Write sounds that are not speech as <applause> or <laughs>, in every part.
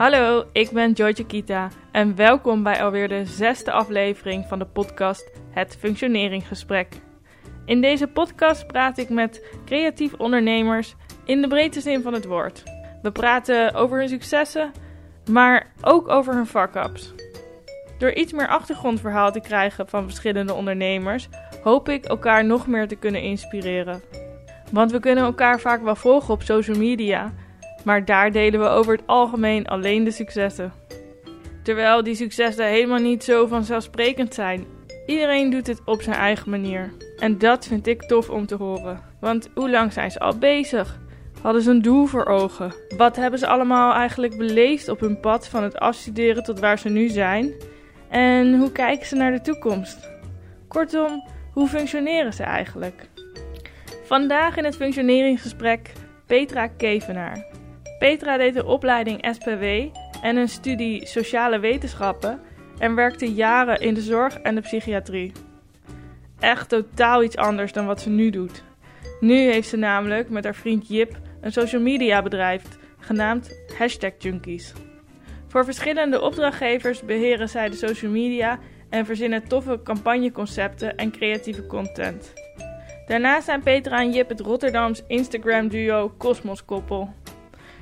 Hallo, ik ben Joyce Kita en welkom bij alweer de zesde aflevering van de podcast Het Functioneringsgesprek. In deze podcast praat ik met creatief ondernemers in de breedste zin van het woord. We praten over hun successen, maar ook over hun fuck-ups. Door iets meer achtergrondverhaal te krijgen van verschillende ondernemers, hoop ik elkaar nog meer te kunnen inspireren. Want we kunnen elkaar vaak wel volgen op social media, maar daar delen we over het algemeen alleen de successen. Terwijl die successen helemaal niet zo vanzelfsprekend zijn. Iedereen doet het op zijn eigen manier. En dat vind ik tof om te horen. Want hoe lang zijn ze al bezig? Hadden ze een doel voor ogen? Wat hebben ze allemaal eigenlijk beleefd op hun pad van het afstuderen tot waar ze nu zijn? En hoe kijken ze naar de toekomst? Kortom, hoe functioneren ze eigenlijk? Vandaag in het functioneringsgesprek Petra Kevenaar. Petra deed de opleiding SPW en een studie sociale wetenschappen en werkte jaren in de zorg en de psychiatrie. Echt totaal iets anders dan wat ze nu doet. Nu heeft ze namelijk met haar vriend Jip een social media bedrijf genaamd Hashtag Junkies. Voor verschillende opdrachtgevers beheren zij de social media en verzinnen toffe campagneconcepten en creatieve content. Daarnaast zijn Petra en Jip het Rotterdams Instagram duo Cosmos Koppel.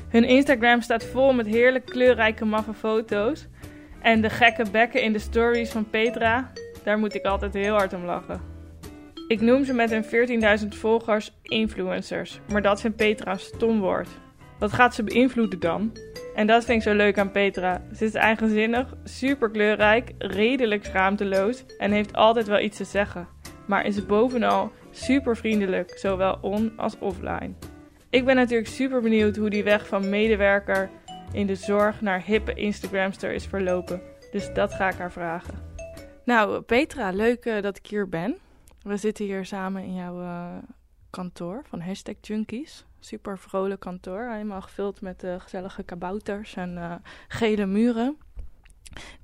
Hun Instagram staat vol met heerlijk kleurrijke maffe foto's. En de gekke bekken in de stories van Petra, daar moet ik altijd heel hard om lachen. Ik noem ze met hun 14.000 volgers influencers, maar dat vindt Petra een stom woord. Wat gaat ze beïnvloeden dan? En dat vind ik zo leuk aan Petra. Ze is eigenzinnig, super kleurrijk, redelijk schaamteloos en heeft altijd wel iets te zeggen. Maar is bovenal super vriendelijk, zowel on als offline. Ik ben natuurlijk super benieuwd hoe die weg van medewerker in de zorg naar hippe Instagramster is verlopen. Dus dat ga ik haar vragen. Nou, Petra, leuk uh, dat ik hier ben. We zitten hier samen in jouw uh, kantoor van Hashtag Junkies. Super vrolijk kantoor, helemaal gevuld met uh, gezellige kabouters en gele muren.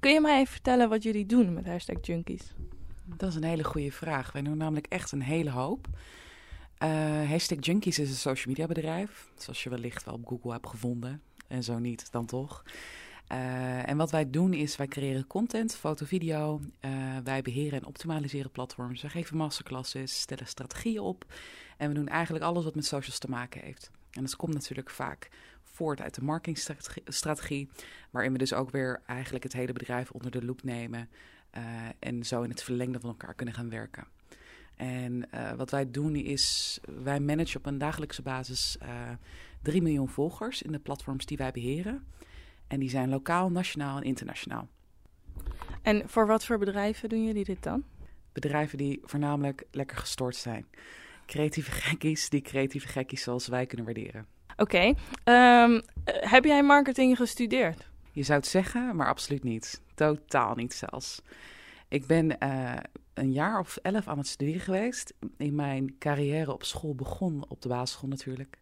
Kun je mij even vertellen wat jullie doen met Hashtag Junkies? Dat is een hele goede vraag. Wij doen namelijk echt een hele hoop. Uh, hashtag Junkies is een social media bedrijf, zoals je wellicht wel op Google hebt gevonden. En zo niet, dan toch. Uh, en wat wij doen is, wij creëren content, foto, video. Uh, wij beheren en optimaliseren platforms. Wij geven masterclasses, stellen strategieën op. En we doen eigenlijk alles wat met socials te maken heeft. En dat komt natuurlijk vaak voort uit de marketingstrategie, waarin we dus ook weer eigenlijk het hele bedrijf onder de loep nemen. en zo in het verlengde van elkaar kunnen gaan werken. En uh, wat wij doen is, wij managen op een dagelijkse basis uh, eh, 3 miljoen volgers in de platforms die wij beheren. En die zijn lokaal, nationaal en internationaal. En voor wat voor bedrijven doen jullie dit dan? Bedrijven die voornamelijk lekker gestort zijn. Creatieve gekkies die creatieve gekkies zoals wij kunnen waarderen. Oké. Okay. Um, ehm, heb jij marketing gestudeerd? Je zou het zeggen, maar absoluut niet. Totaal niet zelfs. Ik ben uh, een jaar of elf aan het studeren geweest. In mijn carrière op school begon, op de basisschool natuurlijk.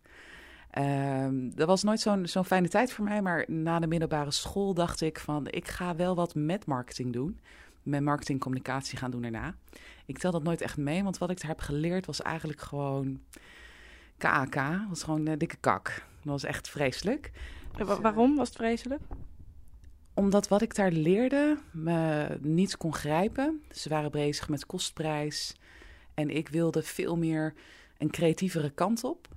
Um, dat was nooit zo'n zo'n fijne tijd voor mij, maar na de middelbare school dacht ik van... ik ga wel wat met marketing doen. Met marketingcommunicatie gaan doen daarna. Ik tel dat nooit echt mee, want wat ik daar heb geleerd was eigenlijk gewoon... KAK, was gewoon uh, dikke kak. Dat was echt vreselijk. Waarom was het vreselijk? Omdat wat ik daar leerde me niet kon grijpen. Ze waren bezig met kostprijs. En ik wilde veel meer een creatievere kant op.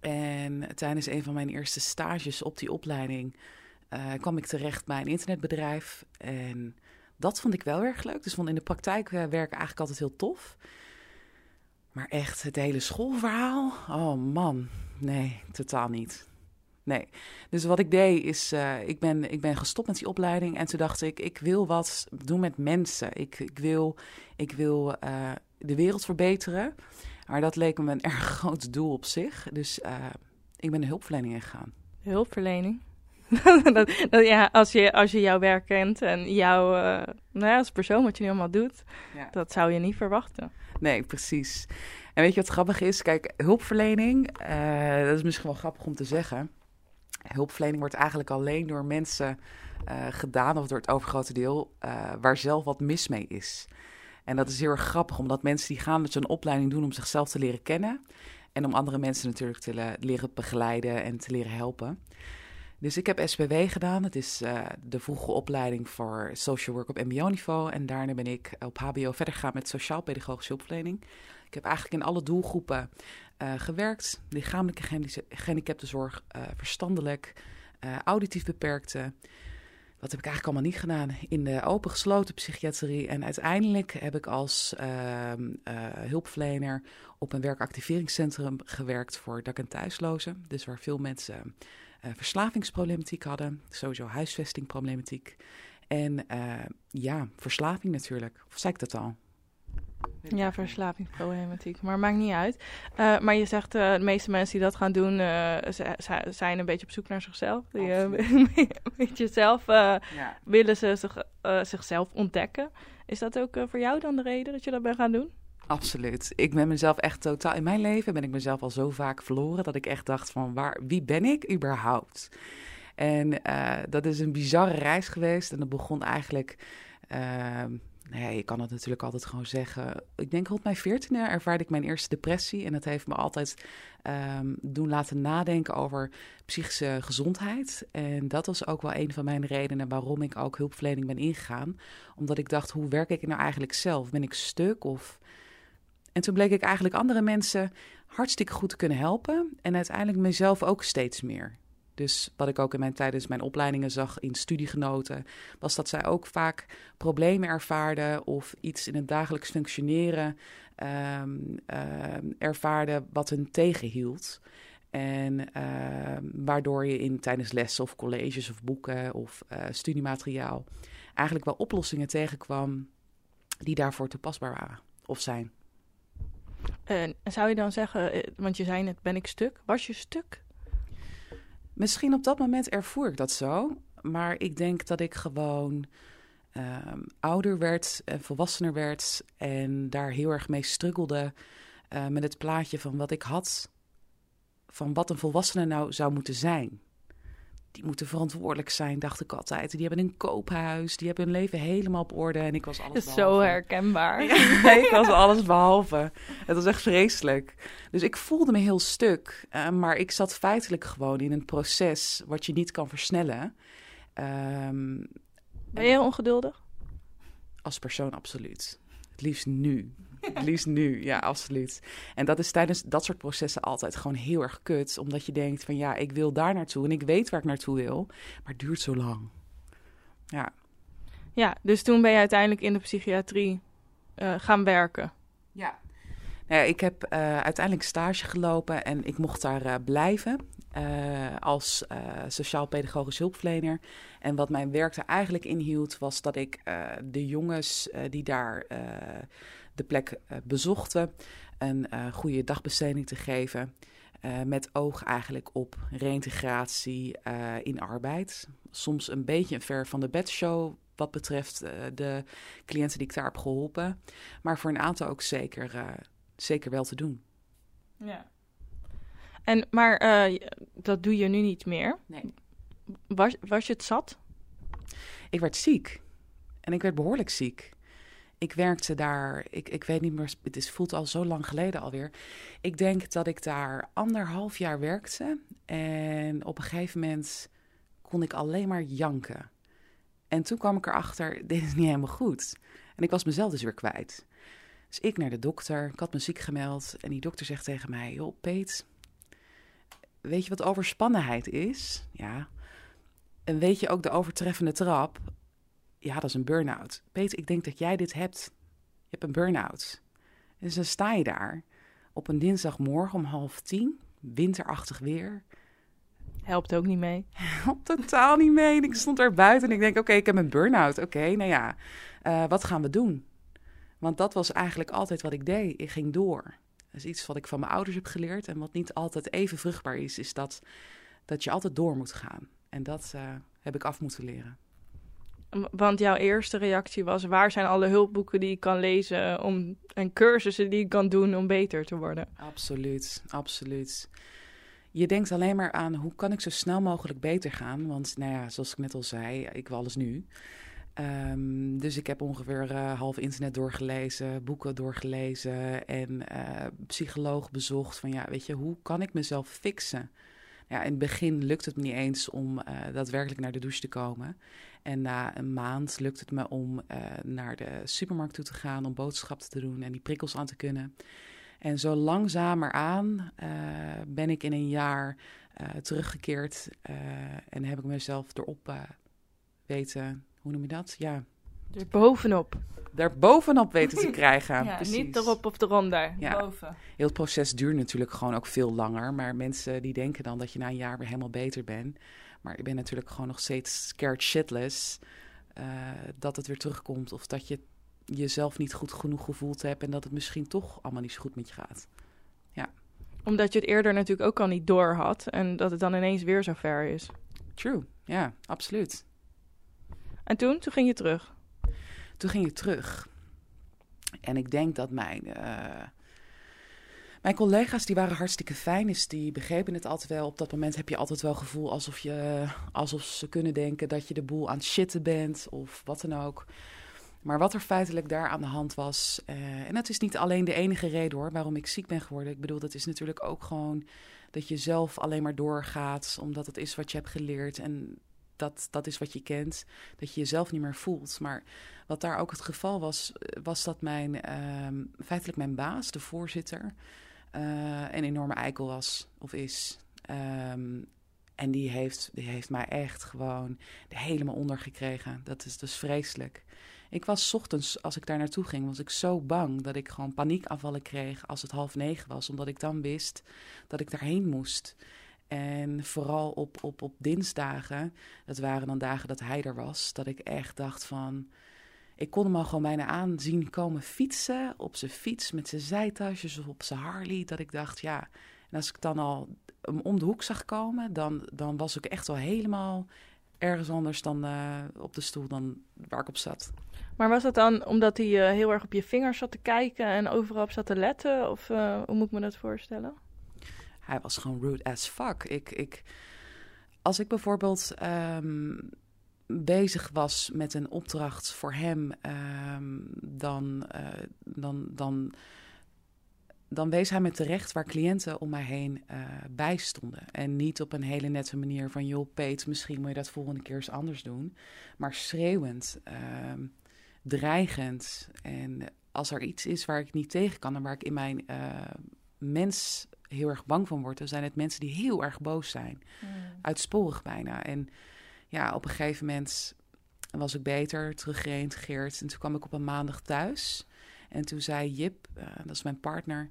En tijdens een van mijn eerste stages op die opleiding uh, kwam ik terecht bij een internetbedrijf. En dat vond ik wel erg leuk. Dus vond in de praktijk uh, werken eigenlijk altijd heel tof. Maar echt, het hele schoolverhaal? Oh man, nee, totaal niet. Nee. Dus wat ik deed is, uh, ik, ben, ik ben gestopt met die opleiding. En toen dacht ik, ik wil wat doen met mensen. Ik, ik wil, ik wil uh, de wereld verbeteren. Maar dat leek me een <laughs> erg groot doel op zich. Dus uh, ik ben de hulpverlening ingegaan. Hulpverlening? <laughs> dat, dat, ja, als je, als je jouw werk kent en jou nou ja, als persoon wat je nu allemaal doet, ja. dat zou je niet verwachten. Nee, precies. En weet je wat grappig is? Kijk, hulpverlening, dat is misschien wel grappig om te zeggen hulpverlening wordt eigenlijk alleen door mensen uh, gedaan, of door het overgrote deel, uh, waar zelf wat mis mee is. En dat is heel erg grappig, omdat mensen die gaan met zo'n opleiding doen om zichzelf te leren kennen. En om andere mensen natuurlijk te leren begeleiden en te leren helpen. Dus ik heb SPW gedaan. Het is uh, de vroege opleiding voor social work op mbo-niveau. En daarna ben ik op hbo verder gegaan met sociaal-pedagogische hulpverlening. Ik heb eigenlijk in alle doelgroepen uh, gewerkt. Lichamelijke gehandicaptenzorg, uh, verstandelijk, auditief beperkte. Wat heb ik eigenlijk allemaal niet gedaan? In de open gesloten psychiatrie. En uiteindelijk heb ik als ehm, hulpverlener op een werkactiveringscentrum gewerkt voor dak- en thuislozen. Dus waar veel mensen verslavingsproblematiek hadden, sowieso huisvestingproblematiek. En ja, verslaving natuurlijk. Of zei ik dat al? Ja, verslavingsproblematiek. Maar maakt niet uit. Uh, maar je zegt, uh, de meeste mensen die dat gaan doen, uh, zijn een beetje op zoek naar zichzelf. Die, <laughs> een beetje zelf ja. willen ze zich, zichzelf ontdekken. Is dat ook voor jou dan de reden dat je dat bent gaan doen? Absoluut. Ik ben mezelf echt totaal. In mijn leven ben ik mezelf al zo vaak verloren dat ik echt dacht van waar, wie ben ik überhaupt? En dat is een bizarre reis geweest. En dat begon eigenlijk. Uh, ja, je kan het natuurlijk altijd gewoon zeggen. Ik denk rond mijn veertiende ervaarde ik mijn eerste depressie. En dat heeft me altijd um, doen laten nadenken over psychische gezondheid. En dat was ook wel een van mijn redenen waarom ik ook hulpverlening ben ingegaan. Omdat ik dacht, hoe werk ik nou eigenlijk zelf? Ben ik stuk of en toen bleek ik eigenlijk andere mensen hartstikke goed te kunnen helpen. En uiteindelijk mezelf ook steeds meer. Dus wat ik ook in mijn tijdens mijn opleidingen zag in studiegenoten, was dat zij ook vaak problemen ervaarden of iets in het dagelijks functioneren um, ervaarden wat hun tegenhield. En uh, waardoor je in tijdens lessen of colleges of boeken of uh, studiemateriaal eigenlijk wel oplossingen tegenkwam die daarvoor toepasbaar waren of zijn. En zou je dan zeggen, eh, want je zei net, ben ik stuk? Was je stuk? Misschien op dat moment ervoer ik dat zo. Maar ik denk dat ik gewoon um, ouder werd en volwassener werd. En daar heel erg mee struggelde uh, met het plaatje van wat ik had. Van wat een volwassene nou zou moeten zijn die moeten verantwoordelijk zijn, dacht ik altijd. Die hebben een koophuis, die hebben hun leven helemaal op orde. En ik was alles behalve. Zo herkenbaar. <laughs> ik was alles behalve. Het was echt vreselijk. Dus ik voelde me heel stuk. Uh, maar ik zat feitelijk gewoon in een proces wat je niet kan versnellen. Um, ben je ongeduldig? Als persoon absoluut. Het liefst nu. <laughs> Het liefst nu, ja, absoluut. En dat is tijdens dat soort processen altijd gewoon heel erg kut. Omdat je denkt van ja, ik wil daar naartoe en ik weet waar ik naartoe wil. Maar het duurt zo lang. Ja. Ja, dus toen ben je uiteindelijk in de psychiatrie uh, gaan werken. Ja. Nou ja, ik heb uh, uiteindelijk stage gelopen en ik mocht daar uh, blijven uh, als sociaal-pedagogisch hulpverlener. En wat mijn werk er eigenlijk inhield, was dat ik de jongens die daar de plek uh, bezochten, een uh, goede dagbesteding te geven. Uh, met oog eigenlijk op reïntegratie in arbeid. Soms een beetje een ver van de bedshow wat betreft de cliënten die ik daar heb geholpen. Maar voor een aantal ook zeker, zeker wel te doen. Ja. En, maar dat doe je nu niet meer. Nee. Was, was je het zat? Ik werd ziek. En ik werd behoorlijk ziek ik werkte daar, ik, ik weet niet meer, het is, voelt al zo lang geleden alweer. Ik denk dat ik daar anderhalf jaar werkte. En op een gegeven moment kon ik alleen maar janken. En toen kwam ik erachter, <laughs> dit is niet helemaal goed. En ik was mezelf dus weer kwijt. Dus ik naar de dokter, ik had me ziek gemeld. En die dokter zegt tegen mij, joh Peet, weet je wat overspannenheid is? Ja. En weet je ook de overtreffende trap? Ja, dat is een burn-out. Peter, ik denk dat jij dit hebt. Je hebt een burn-out. Dus dan sta je daar op een dinsdagmorgen om half tien, winterachtig weer. Helpt ook niet mee. Helpt totaal niet mee. Ik stond er buiten en ik denk, oké, ik heb een burn-out. Oké, nou ja, uh, wat gaan we doen? Want dat was eigenlijk altijd wat ik deed. Ik ging door. Dat is iets wat ik van mijn ouders heb geleerd. En wat niet altijd even vruchtbaar is, is dat, dat je altijd door moet gaan. En dat uh, heb ik af moeten leren. Want jouw eerste reactie was: waar zijn alle hulpboeken die ik kan lezen om, en cursussen die ik kan doen om beter te worden? Absoluut, absoluut. Je denkt alleen maar aan hoe kan ik zo snel mogelijk beter gaan. Want, nou ja, zoals ik net al zei, ik wil alles nu. Um, dus ik heb ongeveer uh, half internet doorgelezen, boeken doorgelezen en uh, psycholoog bezocht. Van ja, weet je, hoe kan ik mezelf fixen? Ja, in het begin lukt het me niet eens om uh, daadwerkelijk naar de douche te komen. En na een maand lukt het me om uh, naar de supermarkt toe te gaan, om boodschappen te doen en die prikkels aan te kunnen. En zo langzamer aan uh, ben ik in een jaar teruggekeerd en heb ik mezelf erop weten, hoe noem je dat? Ja. Er bovenop. Daar bovenop weten te <laughs> krijgen. ja, niet erop of eronder, ja. boven. Heel het proces duurt natuurlijk gewoon ook veel langer. Maar mensen die denken dan dat je na een jaar weer helemaal beter bent. Maar ik ben natuurlijk gewoon nog steeds scared shitless. Uh, dat het weer terugkomt of dat je jezelf niet goed genoeg gevoeld hebt... en dat het misschien toch allemaal niet zo goed met je gaat. Ja. Omdat je het eerder natuurlijk ook al niet door had... en dat het dan ineens weer zo ver is. True, ja, absoluut. En toen? Toen ging je terug? Toen ging ik terug. En ik denk dat mijn, uh, mijn collega's, die waren hartstikke fijn. Dus die begrepen het altijd wel. Op dat moment heb je altijd wel gevoel alsof, je, alsof ze kunnen denken dat je de boel aan het shitten bent. Of wat dan ook. Maar wat er feitelijk daar aan de hand was. Uh, en dat is niet alleen de enige reden hoor, waarom ik ziek ben geworden. Ik bedoel, dat is natuurlijk ook gewoon dat je zelf alleen maar doorgaat. Omdat het is wat je hebt geleerd. En dat, dat is wat je kent, dat je jezelf niet meer voelt. Maar wat daar ook het geval was, was dat mijn, ehm, feitelijk mijn baas, de voorzitter, uh, een enorme eikel was of is. Um, en die heeft, die heeft mij echt gewoon helemaal ondergekregen. Dat is dus vreselijk. Ik was ochtends, als ik daar naartoe ging, was ik zo bang dat ik gewoon paniekafvallen kreeg als het half negen was. Omdat ik dan wist dat ik daarheen moest. En vooral op, op, op dinsdagen, dat waren dan dagen dat hij er was, dat ik echt dacht van... Ik kon hem al gewoon bijna aanzien komen fietsen op zijn fiets met zijn zijtasjes of op zijn Harley. Dat ik dacht, ja, en als ik dan al hem om de hoek zag komen, dan, dan was ik echt wel helemaal ergens anders dan uh, op de stoel dan waar ik op zat. Maar was dat dan omdat hij uh, heel erg op je vingers zat te kijken en overal op zat te letten? Of uh, hoe moet ik me dat voorstellen? Hij was gewoon rude as fuck. Ik, ik, als ik bijvoorbeeld ehm, bezig was met een opdracht voor hem, ehm, dan, uh, dan, dan, dan wees hij me terecht waar cliënten om mij heen uh, bij stonden. En niet op een hele nette manier van, joh, Peet, misschien moet je dat volgende keer eens anders doen. Maar schreeuwend, ehm, dreigend. En als er iets is waar ik niet tegen kan en waar ik in mijn uh, mens heel erg bang van wordt, dan zijn het mensen die heel erg boos zijn. Mm. Uitsporig bijna. En ja, op een gegeven moment was ik beter, teruggereïntegreerd. En toen kwam ik op een maandag thuis. En toen zei Jip, uh, dat is mijn partner,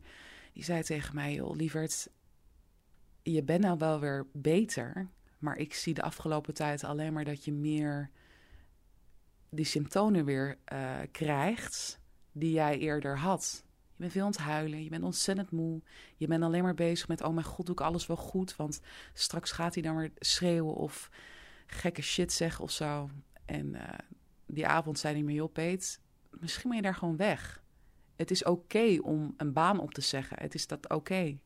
die zei tegen mij: joh, lieverd, je bent nou wel weer beter. Maar ik zie de afgelopen tijd alleen maar dat je meer die symptomen weer uh, krijgt die jij eerder had. Je bent veel aan het huilen, je bent ontzettend moe. Je bent alleen maar bezig met, oh mijn god, doe ik alles wel goed? Want straks gaat hij dan weer schreeuwen of gekke shit zeggen of zo. En uh, die avond zei hij me, joh Peet, misschien moet je daar gewoon weg. Het is oké om een baan op te zeggen. Het is dat oké.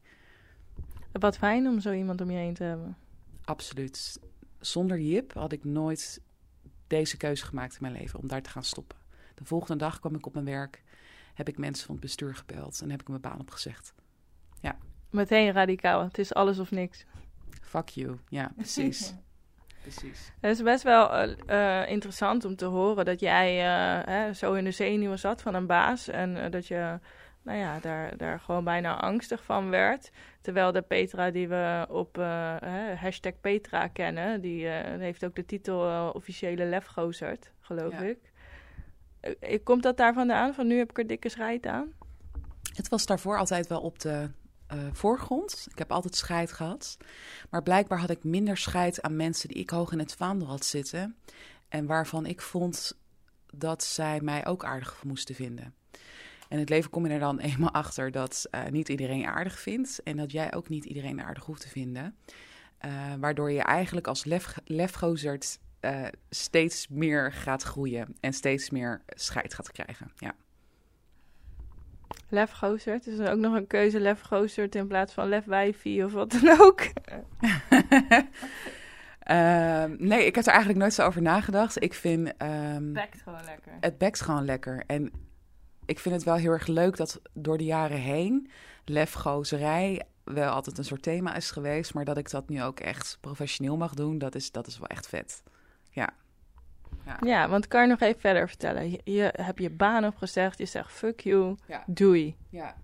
Wat fijn om zo iemand om je heen te hebben. Absoluut. Zonder Jip had ik nooit deze keuze gemaakt in mijn leven om daar te gaan stoppen. De volgende dag kwam ik op mijn werk heb ik mensen van het bestuur gebeld en heb ik mijn baan opgezegd. Ja. Meteen radicaal. Het is alles of niks. Fuck you. Ja, precies. <laughs> precies. Het is best wel uh, interessant om te horen dat jij uh, hè, zo in de zenuwen zat van een baas. En dat je nou ja, daar, daar gewoon bijna angstig van werd. Terwijl de Petra die we op hashtag Petra kennen, die heeft ook de titel officiële lefgozerd, geloof ik. Eh, komt dat daar vandaan? Van nu heb ik er dikke scheid aan? Het was daarvoor altijd wel op de uh, voorgrond. Ik heb altijd scheid gehad. Maar blijkbaar had ik minder scheid aan mensen die ik hoog in het vaandel had zitten. En waarvan ik vond dat zij mij ook aardig moesten vinden. En het leven kom je er dan <laughs> eenmaal achter dat niet iedereen aardig vindt. En dat jij ook niet iedereen aardig hoeft te vinden. Waardoor je eigenlijk als lef, uh, steeds meer gaat groeien en steeds meer scheid gaat krijgen. Ja. Lef Gozert, is er ook nog een keuze Lef Gozert in plaats van Lef Wijfie of wat dan ook? uh, <laughs> nee, ik heb er eigenlijk nooit zo over nagedacht. Ik vind... Um, het bekt gewoon lekker. Het bekt gewoon lekker. En ik vind het wel heel erg leuk dat door de jaren heen lefgozerij wel altijd een soort thema is geweest. Maar dat ik dat nu ook echt professioneel mag doen, dat is, dat is wel echt vet. Ja. Ja. ja, want kan je nog even verder vertellen? Je, je hebt je baan opgezegd, je zegt fuck you, ja. doei. Ja.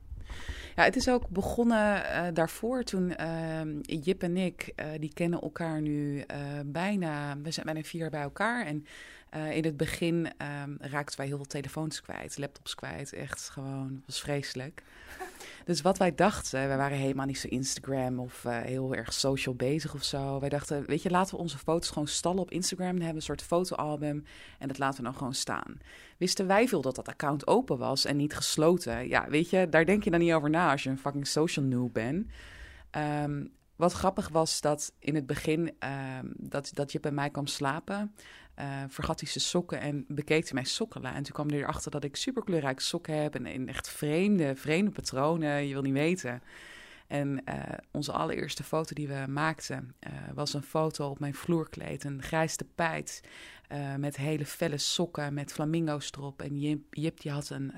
Ja, het is ook begonnen uh, daarvoor toen uh, Jip en ik, uh, die kennen elkaar nu uh, bijna, we zijn bijna vier jaar bij elkaar. En in het begin um, raakten wij heel veel telefoons kwijt, laptops kwijt. Echt gewoon, was vreselijk. Dus wat wij dachten, wij waren helemaal niet zo Instagram of uh, heel erg social bezig of zo. Wij dachten, weet je, laten we onze foto's gewoon stallen op Instagram. Dan hebben een soort fotoalbum en dat laten we dan gewoon staan. Wisten wij veel dat dat account open was en niet gesloten? Ja, weet je, daar denk je dan niet over na als je een fucking social noob bent. Um, wat grappig was dat in het begin um, dat, dat je bij mij kwam slapen, uh, vergat hij zijn sokken en bekeek hij mijn sokkenla. En toen kwam hij erachter dat ik super kleurrijke sokken heb en in echt vreemde, vreemde patronen. Je wil niet weten. En uh, onze allereerste foto die we maakten uh, was een foto op mijn vloerkleed. Een grijs tapijt uh, met hele felle sokken met flamingo's erop. En Jip, Jip die had een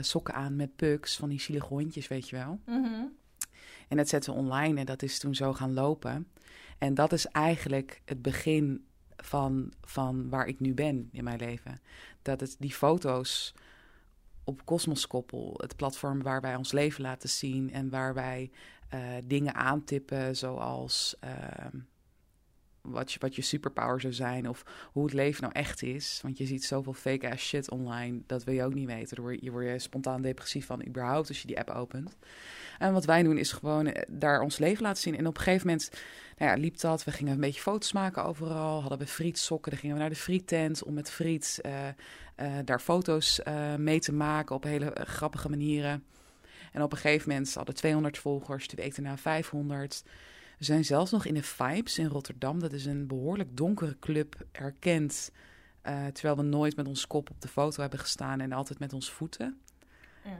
sokken aan met pugs van die zielige hondjes, weet je wel. Mm -hmm. En dat zetten we online en dat is toen zo gaan lopen. En dat is eigenlijk het begin van, van waar ik nu ben in mijn leven. Dat het die foto's op Cosmos Koppel, het platform waar wij ons leven laten zien en waar wij uh, dingen aantippen zoals uh, wat, je, wat je superpower zou zijn of hoe het leven nou echt is. Want je ziet zoveel fake ass shit online, dat wil je ook niet weten. Daar je, word je spontaan depressief van überhaupt als je die app opent. En wat wij doen is gewoon eh, daar ons leven laten zien. En op een gegeven moment nou ja, liep dat. We gingen een beetje foto's maken overal. Hadden we frietsokken. Dan gingen we naar de friettent om met friet uh, uh, daar foto's mee te maken op hele grappige manieren. En op een gegeven moment hadden 200 volgers. De week daarna 500. We zijn zelfs nog in de Vibes in Rotterdam. Dat is een behoorlijk donkere club erkend. terwijl we nooit met ons kop op de foto hebben gestaan en altijd met onze voeten.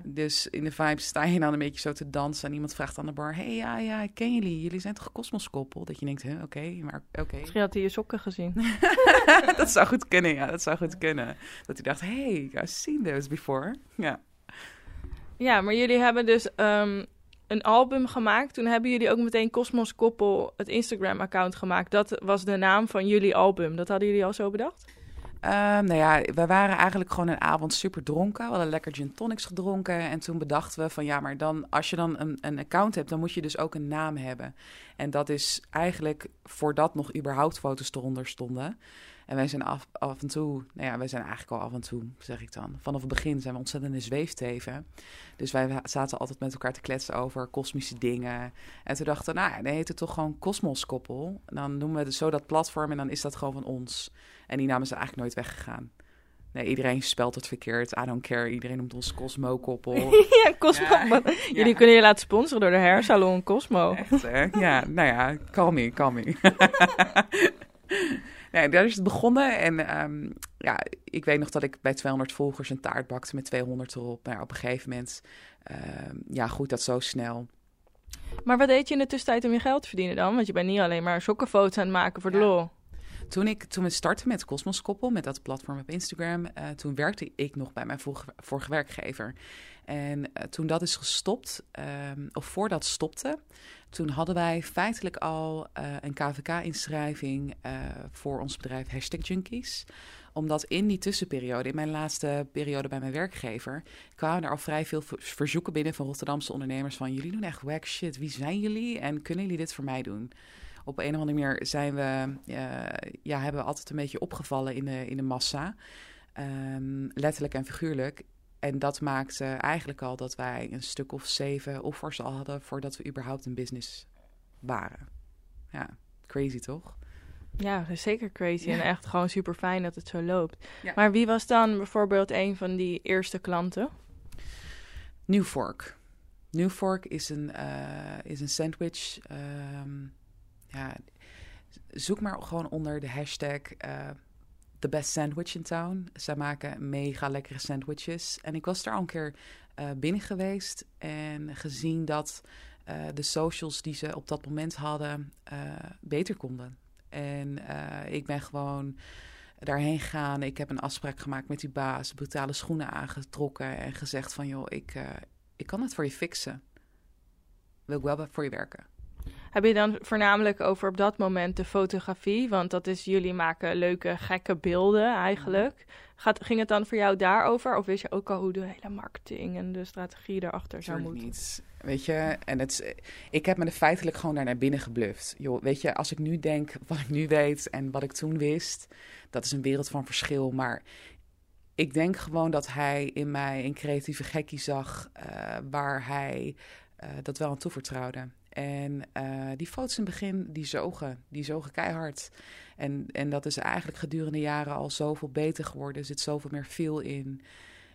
Dus in de vibe sta je dan een beetje zo te dansen en iemand vraagt aan de bar: hey, ja, ja, ik ken jullie. Jullie zijn toch kosmoskoppel? Dat je denkt: oké, okay, maar oké. Okay. Misschien had hij je sokken gezien. <laughs> dat zou goed kunnen, ja, dat zou goed kunnen. Dat hij dacht: hey, I've seen those before. Ja. Ja, maar jullie hebben dus um, een album gemaakt. Toen hebben jullie ook meteen Cosmos Koppel, het Instagram-account gemaakt. Dat was de naam van jullie album. Dat hadden jullie al zo bedacht? Um, nou ja, we waren eigenlijk gewoon een avond super dronken. We hadden lekker gin tonics gedronken. En toen bedachten we van ja, maar dan als je dan een, een account hebt, dan moet je dus ook een naam hebben. En dat is eigenlijk voordat nog überhaupt foto's eronder stonden. En wij zijn af, af en toe, nou ja, wij zijn eigenlijk al af en toe, zeg ik dan. Vanaf het begin zijn we ontzettende zweefteven. Dus wij zaten altijd met elkaar te kletsen over kosmische dingen. En toen dachten we, nou ja, dan heet het toch gewoon Kosmoskoppel. Dan noemen we het zo dat platform en dan is dat gewoon van ons. En die naam is eigenlijk nooit weggegaan. Nee, iedereen spelt het verkeerd. I don't care. Iedereen noemt ons Cosmo-koppel. <laughs> ja, Cosmo. Ja, Jullie ja. kunnen je laten sponsoren door de hairsalon Cosmo. Echt, hè? Ja, nou ja, call me, call me. <laughs> nee, daar is het begonnen. En um, ja, ik weet nog dat ik bij 200 volgers een taart bakte met 200 erop. Maar op een gegeven moment, um, ja, goed dat zo snel. Maar wat deed je in de tussentijd om je geld te verdienen dan? Want je bent niet alleen maar sokkenfoto's aan het maken voor de lol. Toen, ik, toen we startten met Cosmos Koppel, met dat platform op Instagram, uh, toen werkte ik nog bij mijn vorige, vorige werkgever. En uh, toen dat is gestopt, um, of voordat stopte, toen hadden wij feitelijk al uh, een KVK-inschrijving voor ons bedrijf Hashtag Junkies omdat in die tussenperiode, in mijn laatste periode bij mijn werkgever, kwamen er al vrij veel verzoeken binnen van Rotterdamse ondernemers van jullie doen echt wack shit, wie zijn jullie en kunnen jullie dit voor mij doen? Op een of andere manier zijn we, uh, ja, hebben we altijd een beetje opgevallen in de, in de massa. Um, letterlijk en figuurlijk. En dat maakte eigenlijk al dat wij een stuk of zeven offers al hadden voordat we überhaupt een business waren. Ja, crazy toch? Ja, zeker crazy. Ja. En echt gewoon super fijn dat het zo loopt. Ja. Maar wie was dan bijvoorbeeld een van die eerste klanten? New Fork. New Fork is een, uh, is een sandwich. Um, ja, zoek maar gewoon onder de hashtag uh, The Best Sandwich in Town. Zij maken mega lekkere sandwiches. En ik was daar al een keer uh, binnen geweest en gezien dat uh, de socials die ze op dat moment hadden beter konden. En ik ben gewoon daarheen gegaan. Ik heb een afspraak gemaakt met die baas, brutale schoenen aangetrokken en gezegd van joh, ik, ik kan het voor je fixen wil ik wel voor je werken. Heb je dan voornamelijk over op dat moment de fotografie? Want dat is, jullie maken leuke, gekke beelden eigenlijk. Gaat, ging het dan voor jou daarover? Of wist je ook al hoe de hele marketing en de strategie erachter zou moeten? niet. Weet je, en het, ik heb me er feitelijk gewoon naar binnen gebluft. Joh, weet je, als ik nu denk wat ik nu weet en wat ik toen wist, dat is een wereld van verschil. Maar ik denk gewoon dat hij in mij een creatieve gekkie zag, eh, waar hij eh, dat wel aan toevertrouwde. En eh, die foto's in het begin, die zogen, die zogen keihard. En, en dat is eigenlijk gedurende jaren al zoveel beter geworden. Er zit zoveel meer feel in.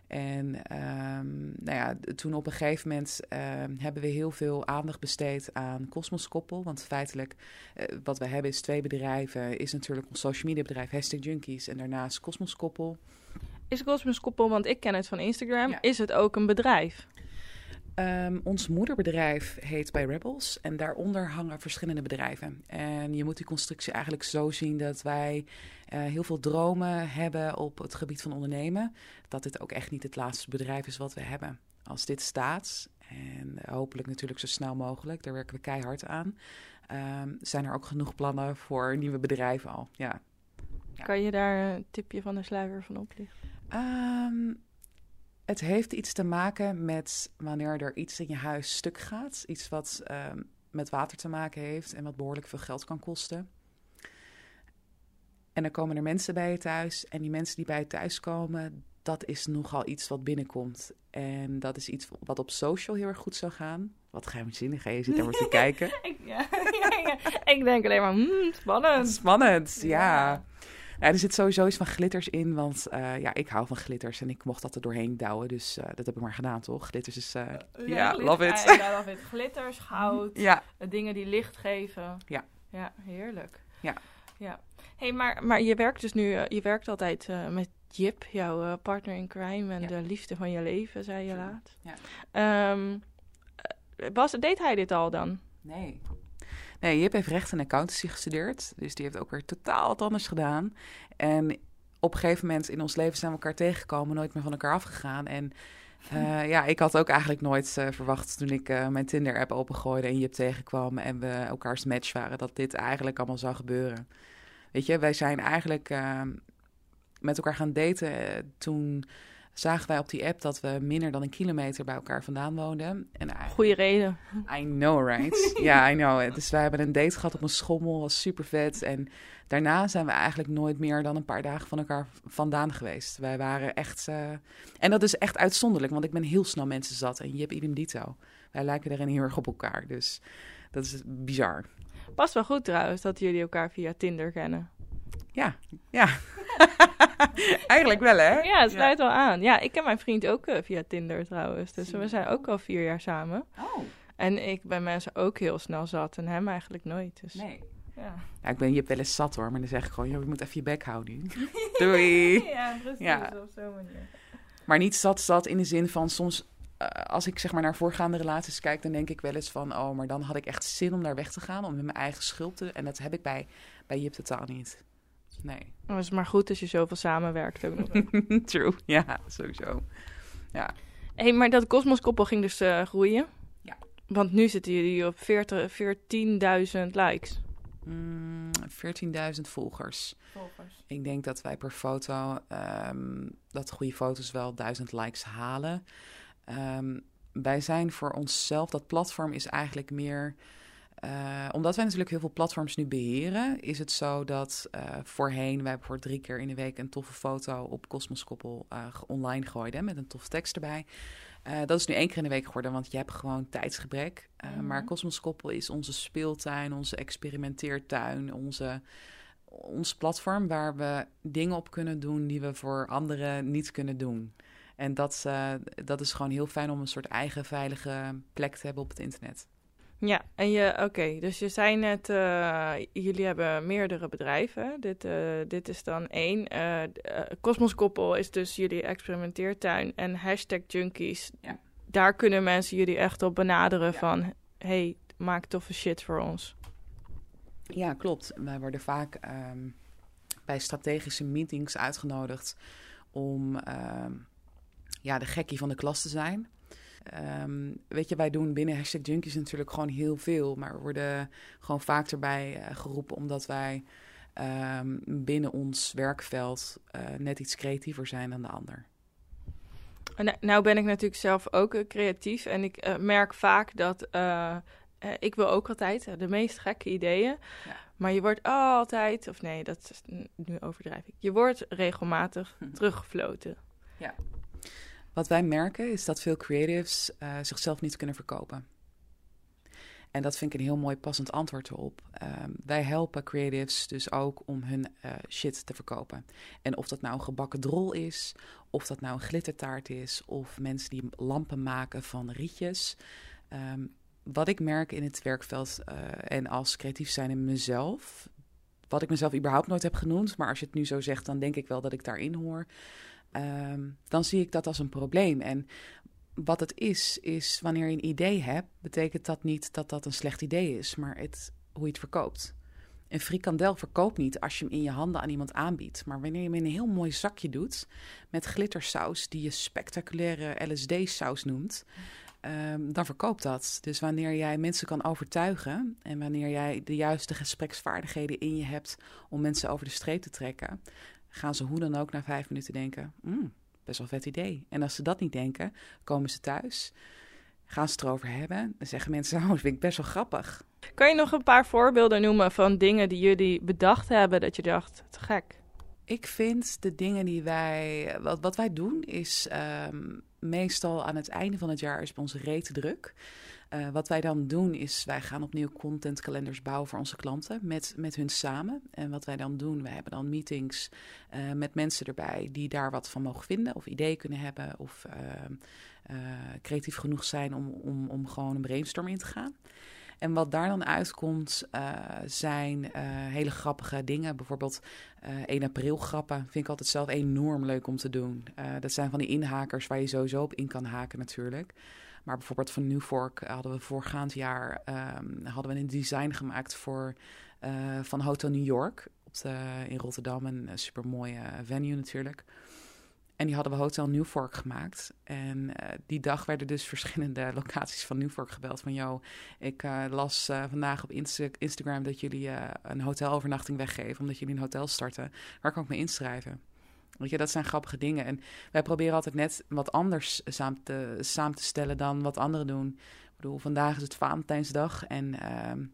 En ehm, nou ja, toen op een gegeven moment ehm, hebben we heel veel aandacht besteed aan Cosmos Koppel. Want feitelijk, eh, wat we hebben is twee bedrijven. Is natuurlijk ons social media bedrijf Hashtag Junkies en daarnaast Cosmos Koppel. Is Cosmos Koppel, want ik ken het van Instagram, Ja. is het ook een bedrijf? Ehm, ons moederbedrijf heet bij Rebels en daaronder hangen verschillende bedrijven. En je moet die constructie eigenlijk zo zien dat wij eh, heel veel dromen hebben op het gebied van ondernemen. Dat dit ook echt niet het laatste bedrijf is wat we hebben. Als dit staat, en hopelijk natuurlijk zo snel mogelijk, daar werken we keihard aan, ehm, zijn er ook genoeg plannen voor nieuwe bedrijven al. Ja. Kan je daar een tipje van de sluier van oplichten? Ehm, het heeft iets te maken met wanneer er iets in je huis stuk gaat. Iets wat ehm, met water te maken heeft en wat behoorlijk veel geld kan kosten. En dan komen er mensen bij je thuis. En die mensen die bij je thuis komen, dat is nogal iets wat binnenkomt. En dat is iets wat op social heel erg goed zou gaan. Wat geheimzinnig, hè? Je zit daar maar te <laughs> kijken. Ik, ja, <laughs> ja, ja. ik denk alleen maar, hmm, spannend. Spannend, ja. Ja. Ja, er zit sowieso iets van glitters in, want eh, ja, ik hou van glitters en ik mocht dat er doorheen douwen, dus eh, dat heb ik maar gedaan, toch? Glitters is, eh, ja, love it. <laughs> Ja, love it. Glitters, goud, ja, dingen die licht geven. Ja. Ja, heerlijk. Ja. ja. hey, maar, maar je werkt dus nu, je werkt altijd eh, met Jip, jouw partner in crime en Ja. de liefde van je leven, zei je laat. Ja. Ehm, eh, was, deed hij dit al dan? nee. Nee, Jip heeft recht en accountancy gestudeerd, dus die heeft ook weer totaal wat anders gedaan. En op een gegeven moment in ons leven zijn we elkaar tegengekomen, nooit meer van elkaar afgegaan. En eh, ja, ik had ook eigenlijk nooit eh, verwacht toen ik eh, mijn Tinder-app opengooide en Jip tegenkwam en we elkaars match waren, dat dit eigenlijk allemaal zou gebeuren. Weet je, wij zijn eigenlijk met elkaar gaan daten. toen zagen wij op die app dat we minder dan een kilometer bij elkaar vandaan woonden. En Goeie reden. I know, right? <laughs> Ja, I know. Dus wij hebben een date gehad op een schommel, was super vet. En daarna zijn we eigenlijk nooit meer dan een paar dagen van elkaar vandaan geweest. Wij waren echt... eh, En dat is echt uitzonderlijk, want ik ben heel snel mensen zat. En je hebt idem dito. Wij lijken daarin heel erg op elkaar, dus dat is bizar. Past wel goed trouwens dat jullie elkaar via Tinder kennen. Ja, ja. <laughs> eigenlijk wel, hè? Ja, het sluit wel aan. Ja, ik ken mijn vriend ook eh, via Tinder trouwens. Dus Zie we zijn ook al vier jaar samen. Oh, En ik ben mensen ook heel snel zat en hem eigenlijk nooit. Dus, nee. ja. Ja, ik ben je wel eens zat hoor, maar dan zeg ik gewoon, joh, je moet even je bek houden. <laughs> <laughs> Doei. ja, precies. Ja. Op zo'n manier. Maar niet zat zat in de zin van soms, eh, als ik zeg maar naar voorgaande relaties kijk, dan denk ik wel eens van, oh, maar dan had ik echt zin om daar weg te gaan, om met mijn eigen schuld te. En dat heb ik bij, bij Jip totaal niet. Nee. Het is maar goed als je zoveel samenwerkt ook nog. <laughs> True. Ja, sowieso. hey, maar dat Cosmos-koppel ging dus eh, groeien. Ja. Want nu zitten jullie op 40 14.000 likes. Mm, 14.000 volgers. Ik denk dat wij per foto, ehm, dat goede foto's wel 1000 likes halen. Ehm, wij zijn voor onszelf, dat platform is eigenlijk meer. Eh, omdat wij natuurlijk heel veel platforms nu beheren, is het zo dat eh, voorheen wij voor drie keer in de week een toffe foto op Cosmos Koppel eh, online gooiden met een toffe tekst erbij. Dat is nu één keer in de week geworden, want je hebt gewoon tijdsgebrek. Mhm. Maar Cosmos Koppel is onze speeltuin, onze experimenteertuin, onze, ons platform waar we dingen op kunnen doen die we voor anderen niet kunnen doen. En dat, dat is gewoon heel fijn om een soort eigen veilige plek te hebben op het internet. Ja, en je, oké, dus je zei net, eh, jullie hebben meerdere bedrijven. Dit, eh, dit is dan één. D- eh, Cosmos Koppel is dus jullie experimenteertuin en hashtag junkies. Ja. Daar kunnen mensen jullie echt op benaderen Ja. van, hey, maak toffe shit voor ons. Ja, klopt. Wij worden vaak ehm, bij strategische meetings uitgenodigd om ehm, ja, de gekkie van de klas te zijn. Ehm, weet je, wij doen binnen Hashtag Junkies natuurlijk gewoon heel veel. Maar we worden gewoon vaak erbij uh, geroepen omdat wij um, binnen ons werkveld uh, net iets creatiever zijn dan de ander. Nou, nou ben ik natuurlijk zelf ook creatief en ik uh, merk vaak dat ik wil ook altijd de meest gekke ideeën, ja. maar je wordt altijd, of nee, dat is, nu overdrijf ik, je wordt regelmatig <laughs> teruggefloten. Ja. Wat wij merken is dat veel creatives zichzelf niet kunnen verkopen. En dat vind ik een heel mooi passend antwoord erop. Um, wij helpen creatives dus ook om hun uh, shit te verkopen. En of dat nou een gebakken drol is, of dat nou een glittertaart is, of mensen die lampen maken van rietjes. Um, wat ik merk in het werkveld uh, en als creatief zijn in mezelf, wat ik mezelf überhaupt nooit heb genoemd, maar als je het nu zo zegt, dan denk ik wel dat ik daarin hoor. Um, dan zie ik dat als een probleem. En wat het is, is wanneer je een idee hebt, betekent dat niet dat dat een slecht idee is, maar het, hoe je het verkoopt. Een frikandel verkoopt niet als je hem in je handen aan iemand aanbiedt. Maar wanneer je hem in een heel mooi zakje doet met glittersaus, die je spectaculaire LSD-saus noemt, um, dan verkoopt dat. Dus wanneer jij mensen kan overtuigen en wanneer jij de juiste gespreksvaardigheden in je hebt om mensen over de streep te trekken, gaan ze hoe dan ook na vijf minuten denken: mm, best wel vet idee. En als ze dat niet denken, komen ze thuis, gaan ze het erover hebben. Dan zeggen mensen, <laughs> oh, dat vind ik best wel grappig. Kan je nog een paar voorbeelden noemen van dingen die jullie bedacht hebben dat je dacht, te gek? Ik vind de dingen die wij, wat, wat wij doen, is um, meestal aan het einde van het jaar is bij ons rete druk. Uh, wat wij dan doen is, wij gaan opnieuw contentkalenders bouwen voor onze klanten met, met hun samen. En wat wij dan doen, we hebben dan meetings uh, met mensen erbij die daar wat van mogen vinden of ideeën kunnen hebben of uh, creatief genoeg zijn om, om, om gewoon een brainstorm in te gaan. En wat daar dan uitkomt, zijn hele grappige dingen. Bijvoorbeeld uh, 1 april grappen vind ik altijd zelf enorm leuk om te doen. dat zijn van die inhakers waar je sowieso op in kan haken natuurlijk. Maar bijvoorbeeld van Newfork hadden we voorgaand jaar um, hadden we een design gemaakt voor, uh, van Hotel New York op de, in Rotterdam. Een super mooie venue natuurlijk. En die hadden we Hotel Newfork gemaakt. En die dag werden dus <laughs> verschillende locaties van Newfork gebeld. Van, joh, ik las vandaag op Insta Instagram dat jullie een hotelovernachting weggeven. Omdat jullie een hotel starten. Waar kan ik me inschrijven? Weet je, dat zijn grappige dingen. En wij proberen altijd net wat anders samen te, samen te stellen dan wat anderen doen. Ik bedoel, vandaag is het Valentijnsdag en ehm,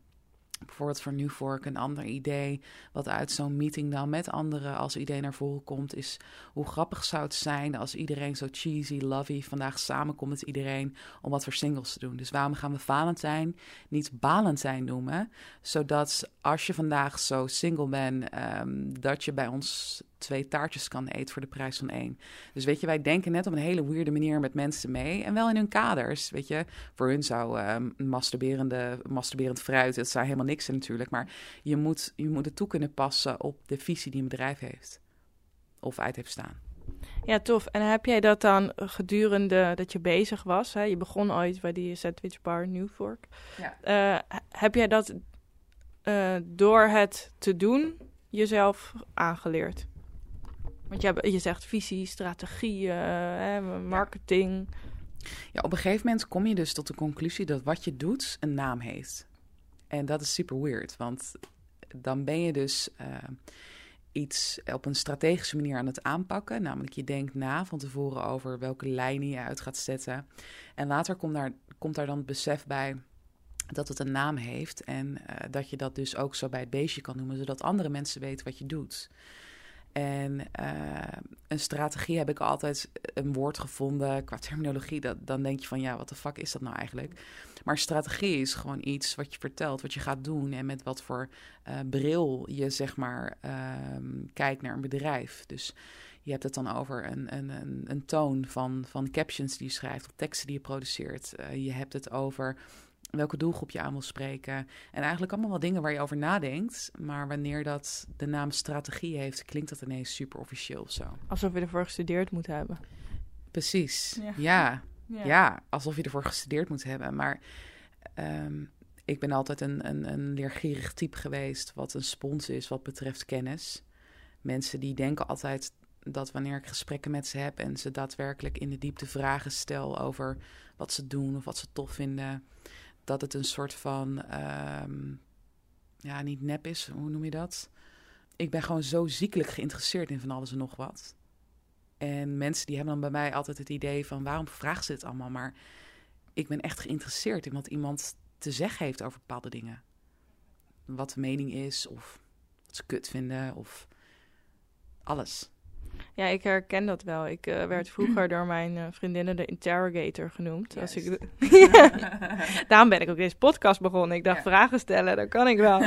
bijvoorbeeld voor Newfork een ander idee, wat uit zo'n meeting dan met anderen als idee naar voren komt, is hoe grappig zou het zijn als iedereen zo cheesy, lovey vandaag samenkomt met iedereen om wat voor singles te doen. Dus waarom gaan we Valentijn niet Balentijn noemen, zodat als je vandaag zo single bent, um, dat je bij ons twee taartjes kan eten voor de prijs van één. Dus weet je, wij denken net op een hele weirde manier met mensen mee. En wel in hun kaders, weet je. Voor hun zou um, masturberende, masturberend fruit, het zou helemaal niks zijn natuurlijk. Maar je moet, je moet het toe kunnen passen op de visie die een bedrijf heeft. Of uit heeft staan. Ja, tof. En heb jij dat dan gedurende dat je bezig was? Hè? Je begon ooit bij die sandwich bar Newfork. Ja. Uh, heb jij dat uh, door het te doen jezelf aangeleerd? Want je, je zegt visie, strategie, marketing. Ja, op een gegeven moment kom je dus tot de conclusie dat wat je doet een naam heeft. En dat is super weird, want dan ben je dus uh, iets op een strategische manier aan het aanpakken. Namelijk, je denkt na van tevoren over welke lijnen je uit gaat zetten. En later komt daar, komt daar dan het besef bij dat het een naam heeft. En uh, dat je dat dus ook zo bij het beestje kan noemen, zodat andere mensen weten wat je doet. En uh, een strategie heb ik altijd een woord gevonden qua terminologie. Dat, dan denk je van ja, wat de fuck is dat nou eigenlijk? Maar strategie is gewoon iets wat je vertelt, wat je gaat doen en met wat voor uh, bril je zeg maar uh, kijkt naar een bedrijf. Dus je hebt het dan over een, een, een, een toon van, van captions die je schrijft, of teksten die je produceert. Uh, je hebt het over welke doelgroep je aan wil spreken. En eigenlijk allemaal wel dingen waar je over nadenkt. Maar wanneer dat de naam strategie heeft, klinkt dat ineens super officieel of zo. Alsof je ervoor gestudeerd moet hebben. Precies, ja. Ja, <laughs> ja. ja alsof je ervoor gestudeerd moet hebben. Maar um, ik ben altijd een, een, een leergierig type geweest wat een spons is wat betreft kennis. Mensen die denken altijd dat wanneer ik gesprekken met ze heb en ze daadwerkelijk in de diepte vragen stel over wat ze doen of wat ze tof vinden, dat het een soort van, ehm, ja, niet nep is, hoe noem je dat? Ik ben gewoon zo ziekelijk geïnteresseerd in van alles en nog wat. En mensen die hebben dan bij mij altijd het idee van waarom vragen ze dit allemaal? Maar ik ben echt geïnteresseerd in wat iemand te zeggen heeft over bepaalde dingen. Wat de mening is, of wat ze kut vinden, of alles. Ja, ik herken dat wel. Ik uh, werd vroeger door mijn uh, vriendinnen de interrogator genoemd. Als ik <laughs> <laughs> Daarom ben ik ook deze podcast begonnen. Ik dacht, ja. vragen stellen, dat kan ik wel.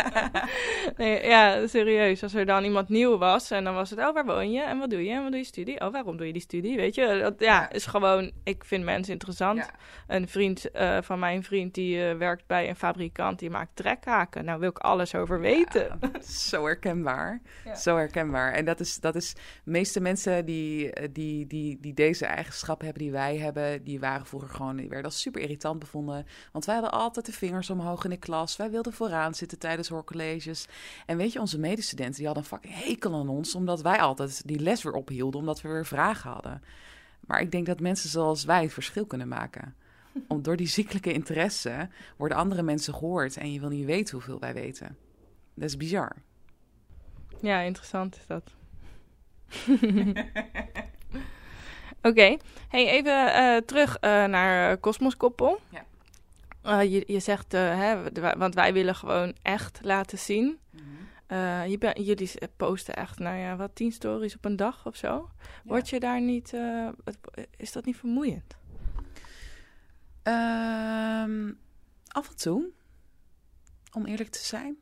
<laughs> nee, ja, serieus. Als er dan iemand nieuw was en dan was het, oh, waar woon je? En wat doe je? En wat doe je studie? Oh, waarom doe je die studie? Weet je, dat ja, is gewoon, ik vind mensen interessant. Ja. Een vriend uh, van mijn vriend, die werkt bij een fabrikant, die maakt trekhaken. Nou, wil ik alles over weten. zo herkenbaar. Zo herkenbaar. En dat is, dat is, de meeste mensen die, die, die, die deze eigenschappen hebben die wij hebben, die waren vroeger gewoon, die werden als super irritant bevonden. Want wij hadden altijd de vingers omhoog in de klas. Wij wilden vooraan zitten tijdens hoorcolleges. En weet je, onze medestudenten, die hadden een fucking hekel aan ons, omdat wij altijd die les weer ophielden, omdat we weer vragen hadden. Maar ik denk dat mensen zoals wij het verschil kunnen maken. Om, door die ziekelijke interesse worden andere mensen gehoord en je wil niet weten hoeveel wij weten. Dat is bizar. Ja, interessant is dat. <laughs> Oké. Hey, even uh, terug uh, naar Cosmoskoppel. Ja. Uh, je, je zegt, hè, want wij willen gewoon echt laten zien. Mm -hmm. je ben, jullie posten echt, nou ja, wat tien stories op een dag of zo. Word je daar niet, is dat niet vermoeiend? Um, af en toe, om eerlijk te zijn.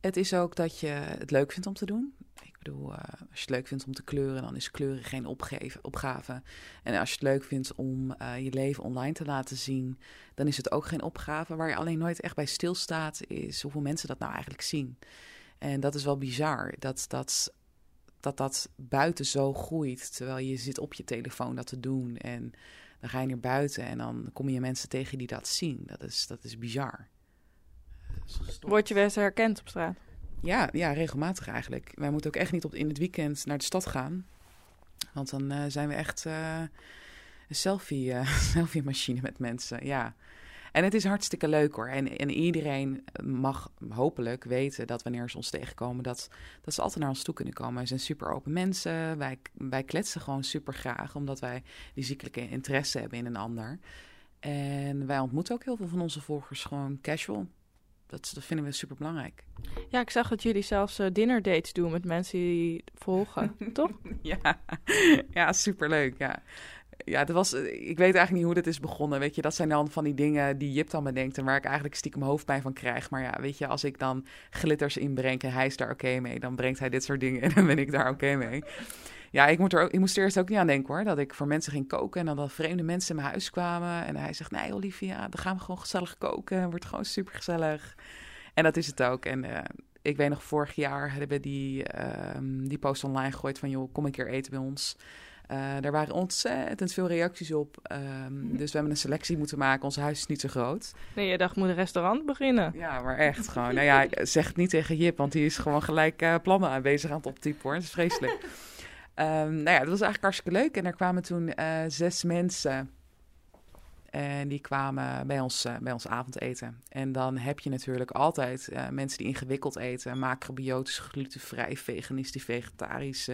Het is ook dat je het leuk vindt om te doen. Bedoel, uh, als je het leuk vindt om te kleuren, dan is kleuren geen opgeven, opgave. En als je het leuk vindt om uh, je leven online te laten zien, dan is het ook geen opgave. Waar je alleen nooit echt bij stilstaat, is hoeveel mensen dat nou eigenlijk zien. En dat is wel bizar, dat dat, dat, dat buiten zo groeit, terwijl je zit op je telefoon dat te doen. En dan ga je naar buiten en dan kom je mensen tegen die dat zien. Dat is, dat is bizar. Word je wel eens herkend op straat? Ja, ja, regelmatig eigenlijk. Wij moeten ook echt niet op, in het weekend naar de stad gaan. Want dan uh, zijn we echt uh, een selfie, <laughs> uh, selfie machine met mensen. Ja. En het is hartstikke leuk hoor. En, en iedereen mag hopelijk weten dat wanneer ze ons tegenkomen, dat, dat ze altijd naar ons toe kunnen komen. Wij zijn super open mensen. Wij, wij kletsen gewoon super graag, omdat wij die ziekelijke interesse hebben in een ander. En wij ontmoeten ook heel veel van onze volgers gewoon casual. Dat, dat vinden we super belangrijk. Ja, ik zag dat jullie zelfs uh, dinner dates doen met mensen die volgen, <laughs> toch? Ja, ja superleuk. Ja. Ja, dat was, ik weet eigenlijk niet hoe dit is begonnen. Weet je, dat zijn dan van die dingen die Jip dan bedenkt en waar ik eigenlijk stiekem hoofdpijn van krijg. Maar ja, weet je, als ik dan glitters inbreng en hij is daar oké mee, dan brengt hij dit soort dingen en dan ben ik daar oké mee. Ja, ik, moet er ook, ik moest er eerst ook niet aan denken hoor. Dat ik voor mensen ging koken en dan dat vreemde mensen in mijn huis kwamen. En hij zegt, nee Olivia, dan gaan we gewoon gezellig koken. Wordt gewoon super gezellig. En dat is het ook. En uh, ik weet nog, vorig jaar hebben we die, um, die post online gegooid van... joh, kom een keer eten bij ons. Uh, daar waren ontzettend veel reacties op. Um, dus we hebben een selectie moeten maken. Ons huis is niet zo groot. Nee, je dacht, moet een restaurant beginnen. Ja, maar echt gewoon. nou ja, <laughs> zeg het niet tegen Jip, want die is gewoon gelijk uh, plannen aanwezig aan het optypen hoor. Dat is vreselijk. Um, <laughs> nou ja, dat was eigenlijk hartstikke leuk. En er kwamen toen uh, zes mensen. En die kwamen bij ons, uh, bij ons avondeten. En dan heb je natuurlijk altijd uh, mensen die ingewikkeld eten. Macrobiotisch, glutenvrij, veganistisch, vegetarisch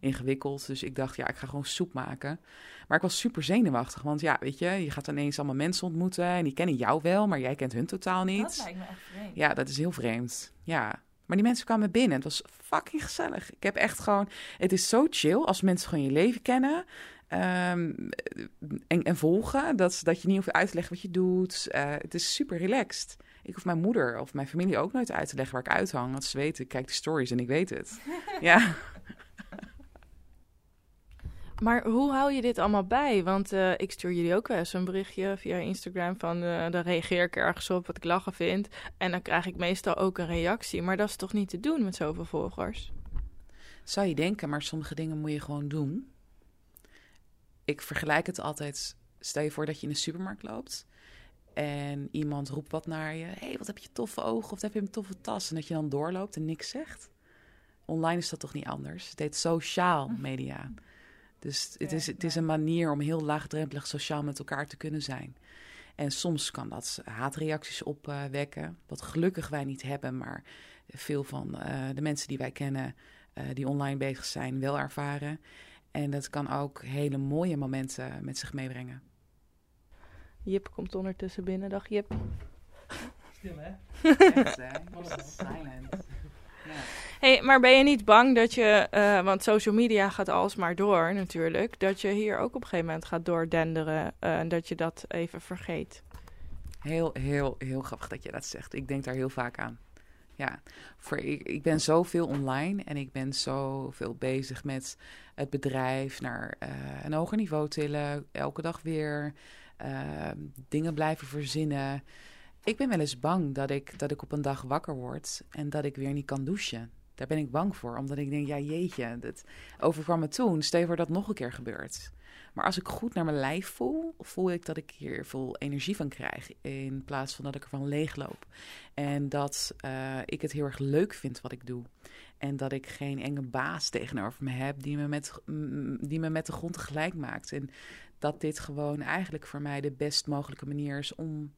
ingewikkeld. Dus ik dacht, ja, ik ga gewoon soep maken. Maar ik was super zenuwachtig. Want ja, weet je, je gaat ineens allemaal mensen ontmoeten. En die kennen jou wel, maar jij kent hun totaal niet. Dat lijkt me echt vreemd. Ja, dat is heel vreemd. Ja, maar die mensen kwamen binnen. Het was fucking gezellig. Ik heb echt gewoon. Het is zo chill als mensen gewoon je leven kennen. Um, en, en, volgen. Dat, dat je niet hoeft uit te leggen wat je doet. Uh, het is super relaxed. Ik hoef mijn moeder of mijn familie ook nooit uit te leggen waar ik uithang. Want ze weten, ik kijk de stories en ik weet het. <laughs> ja. Maar hoe hou je dit allemaal bij? Want uh, ik stuur jullie ook wel eens een berichtje via Instagram van... Uh, dan reageer ik ergens op wat ik lachen vind. En dan krijg ik meestal ook een reactie. Maar dat is toch niet te doen met zoveel volgers? Zou je denken, maar sommige dingen moet je gewoon doen. Ik vergelijk het altijd... Stel je voor dat je in de supermarkt loopt... en iemand roept wat naar je. hey, wat heb je toffe ogen of heb je een toffe tas? En dat je dan doorloopt en niks zegt online is dat toch niet anders? Het heet sociaal media. Dus het, is, het is een manier om heel laagdrempelig sociaal met elkaar te kunnen zijn. En soms kan dat haatreacties opwekken, wat gelukkig wij niet hebben, maar veel van eh, de mensen die wij kennen uh, die online bezig zijn wel ervaren. En dat kan ook hele mooie momenten met zich meebrengen. Jip komt ondertussen binnen. Dag Jip. Stil hè? Echt, hè? <laughs> Silent. Ja. Hey, maar ben je niet bang dat je, uh, want social media gaat alsmaar door natuurlijk, dat je hier ook op een gegeven moment gaat doordenderen uh, en dat je dat even vergeet? Heel, heel, heel grappig dat je dat zegt. Ik denk daar heel vaak aan. Ja, voor, ik, ben zoveel online en ik ben zoveel bezig met het bedrijf naar uh, een hoger niveau tillen, elke dag weer dingen blijven verzinnen. Ik ben wel eens bang dat ik, dat ik op een dag wakker word en dat ik weer niet kan douchen. Daar ben ik bang voor, omdat ik denk, ja jeetje, dat overkwam me toen. Stel voor dat nog een keer gebeurt. Maar als ik goed naar mijn lijf voel, voel ik dat ik hier veel energie van krijg. In plaats van dat ik ervan leegloop. En dat uh, ik het heel erg leuk vind wat ik doe. En dat ik geen enge baas tegenover me heb die me met, die me met de grond tegelijk maakt. En dat dit gewoon eigenlijk voor mij de best mogelijke manier is om,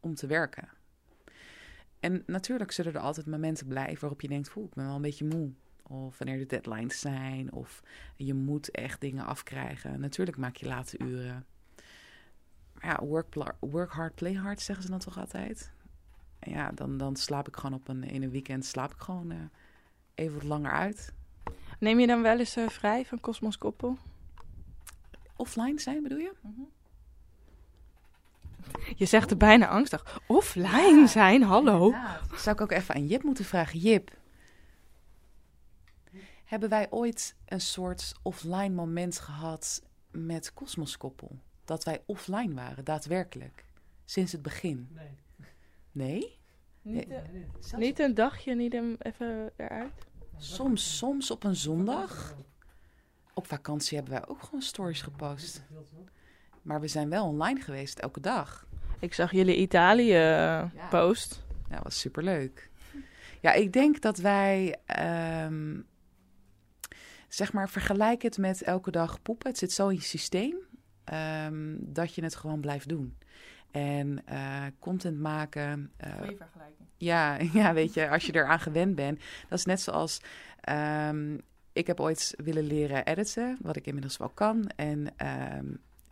om te werken. En natuurlijk zullen er altijd momenten blijven waarop je denkt: voel ik ben wel een beetje moe. Of wanneer de deadlines zijn. Of je moet echt dingen afkrijgen. Natuurlijk maak je late uren. Maar ja, work, work hard, play hard, zeggen ze dan toch altijd. En ja, dan, dan slaap ik gewoon op een, in een weekend slaap ik gewoon uh, even wat langer uit. Neem je dan wel eens uh, vrij van Cosmos Koppel? Offline zijn bedoel je? Mm -hmm. Je zegt er bijna angstig. Offline zijn, hallo. Ja, zou ik ook even aan Jip moeten vragen. Jip, hebben wij ooit een soort offline moment gehad met Cosmoskoppel? Dat wij offline waren, daadwerkelijk. Sinds het begin. Nee. Nee? Niet, nee. Niet een dagje, niet een, even eruit? Soms, soms op een zondag. Op vakantie hebben wij ook gewoon stories gepost. Maar we zijn wel online geweest elke dag. Ik zag jullie Italië-post. Ja. dat was superleuk. Ja, ik denk dat wij, um, zeg maar, vergelijk het met elke dag poepen. Het zit zo in je systeem um, dat je het gewoon blijft doen. En uh, content maken. Uh, Goeie vergelijking. Ja, <laughs> ja, weet je, als je eraan gewend bent. Dat is net zoals. Um, ik heb ooit willen leren editen, wat ik inmiddels wel kan. En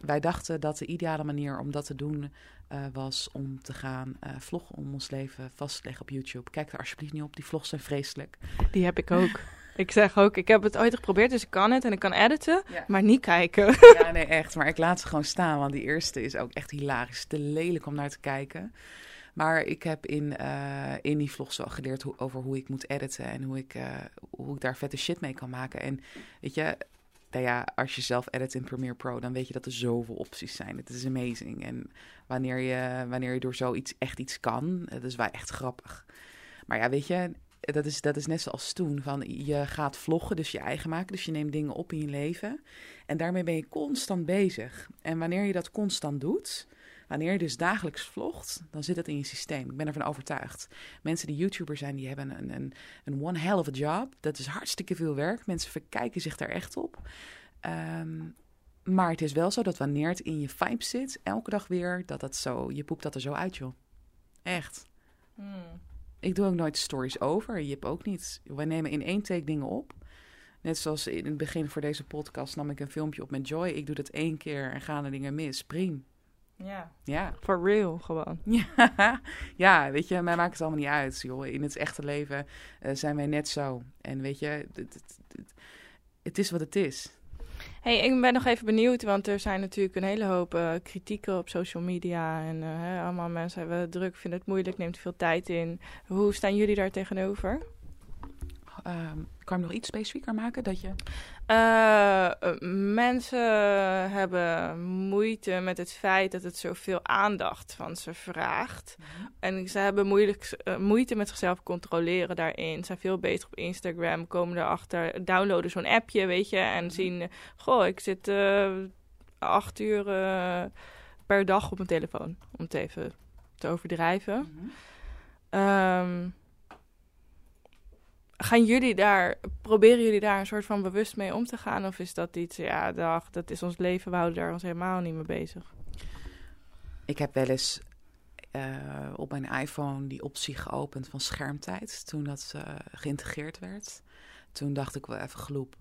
wij dachten dat de ideale manier om dat te doen uh, was om te gaan uh, vloggen om ons leven vast te leggen op YouTube. Kijk er alsjeblieft niet op, die vlogs zijn vreselijk. Die heb ik ook. <laughs> ik zeg ook, ik heb het ooit geprobeerd, dus ik kan het en ik kan editen, ja. maar niet kijken. ja, nee, echt. Maar ik laat ze gewoon staan, want die eerste is ook echt hilarisch. Te lelijk om naar te kijken. Maar ik heb in, uh, in die vlogs wel geleerd hoe, over hoe ik moet editen en hoe ik, hoe ik daar vette shit mee kan maken. En weet je, nou ja, als je zelf edit in Premiere Pro, dan weet je dat er zoveel opties zijn. Het is amazing. En wanneer je, wanneer je door zoiets echt iets kan, dat is wel echt grappig. Maar ja, weet je, dat is, dat is net zoals toen. Van je gaat vloggen, dus je eigen maken. Dus je neemt dingen op in je leven. En daarmee ben je constant bezig. En wanneer je dat constant doet, wanneer je dus dagelijks vlogt, dan zit het in je systeem. Ik ben ervan overtuigd. Mensen die YouTuber zijn, die hebben een, een, een one hell of a job. Dat is hartstikke veel werk. Mensen verkijken zich daar echt op. Um, maar het is wel zo dat wanneer het in je vibe zit, elke dag weer, dat dat zo, je poept dat er zo uit, joh. Echt. Hmm. Ik doe ook nooit stories over. Je hebt ook niet. Wij nemen in één take dingen op. Net zoals in het begin voor deze podcast nam ik een filmpje op met Joy. Ik doe dat één keer en gaan er dingen mis. Prima. Ja. Ja. For real, gewoon. <laughs> Ja. ja, weet je, mij maakt het allemaal niet uit, joh. In het echte leven uh, zijn wij net zo. En weet je, het, het, het, het is wat het is. Hey, ik ben nog even benieuwd, want er zijn natuurlijk een hele hoop uh, kritieken op social media. En hè, allemaal mensen hebben druk, vinden het moeilijk, neemt veel tijd in. Hoe staan jullie daar tegenover? Um, kan je nog iets specifieker maken? Dat je... Uh, mensen hebben moeite met het feit dat het zoveel aandacht van ze vraagt. Mm-hmm. En ze hebben moeilijk, uh, moeite met zichzelf controleren daarin. Ze zijn veel bezig op Instagram, komen erachter, downloaden zo'n appje, weet je. En mm-hmm. zien, goh, ik zit uh, acht uur per dag op mijn telefoon. Om het even te overdrijven. Mm-hmm. Um, gaan jullie daar, proberen jullie daar een soort van bewust mee om te gaan? Of is dat iets, ja, dag, dat is ons leven, we houden daar ons helemaal niet mee bezig? Ik heb wel eens uh, op mijn iPhone die optie geopend van schermtijd toen dat uh, geïntegreerd werd. Toen dacht ik wel even gloep.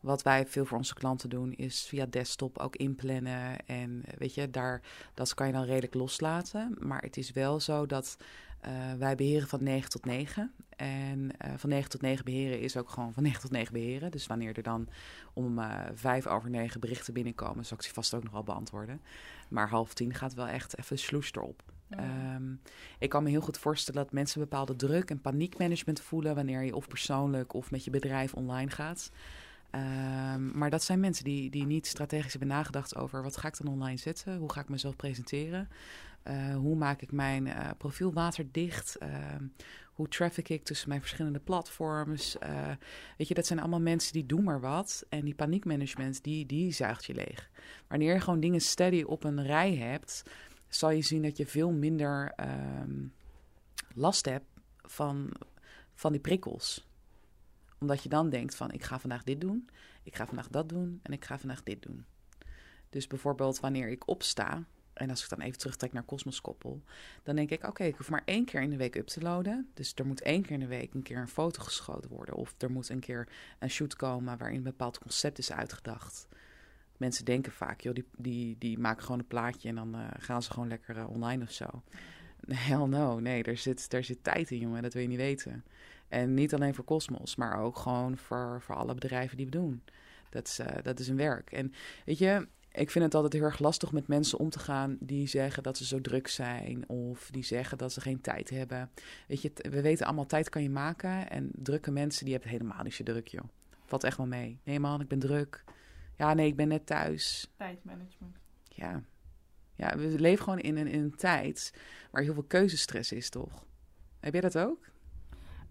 Wat wij veel voor onze klanten doen, is via desktop ook inplannen. En weet je, daar, dat kan je dan redelijk loslaten. Maar het is wel zo dat wij beheren van 9 tot 9. En uh, van 9 tot 9 beheren is ook gewoon van 9 tot 9 beheren. Dus wanneer er dan om uh, 5 over 9 berichten binnenkomen, zal ik ze vast ook nog wel beantwoorden. Maar half tien gaat wel echt even sloes erop. Ja. Um, ik kan me heel goed voorstellen dat mensen bepaalde druk en paniekmanagement voelen wanneer je of persoonlijk of met je bedrijf online gaat. Um, maar dat zijn mensen die, die niet strategisch hebben nagedacht over wat ga ik dan online zetten, hoe ga ik mezelf presenteren, uh, hoe maak ik mijn uh, profiel waterdicht, uh, hoe traffic ik tussen mijn verschillende platforms. Weet je, dat zijn allemaal mensen die doen maar wat en die paniekmanagement die, die zuigt je leeg. Wanneer je gewoon dingen steady op een rij hebt, zal je zien dat je veel minder um, last hebt van, van die prikkels omdat je dan denkt van ik ga vandaag dit doen, ik ga vandaag dat doen en ik ga vandaag dit doen. Dus bijvoorbeeld wanneer ik opsta, en als ik dan even terugtrek naar Cosmos Koppel, dan denk ik oké, ik hoef maar één keer in de week up te loaden. Dus er moet één keer in de week een keer een foto geschoten worden. Of er moet een keer een shoot komen waarin een bepaald concept is uitgedacht. Mensen denken vaak, joh, die, die, die maken gewoon een plaatje en dan uh, gaan ze gewoon lekker uh, online of zo. <laughs> Hell no, nee, er zit, er zit tijd in, jongen, dat wil je niet weten. En niet alleen voor Cosmos, maar ook gewoon voor, voor alle bedrijven die we doen. Dat is, uh, dat is een werk. En weet je, ik vind het altijd heel erg lastig met mensen om te gaan die zeggen dat ze zo druk zijn of die zeggen dat ze geen tijd hebben. Weet je, we weten allemaal, tijd kan je maken. En drukke mensen, die hebben helemaal niet zo druk, joh. Valt echt wel mee. Nee man, ik ben druk. Ja, nee, ik ben net thuis. Tijdmanagement. Ja. Ja, we leven gewoon in een, in een tijd waar heel veel keuzestress is, toch? Heb jij dat ook?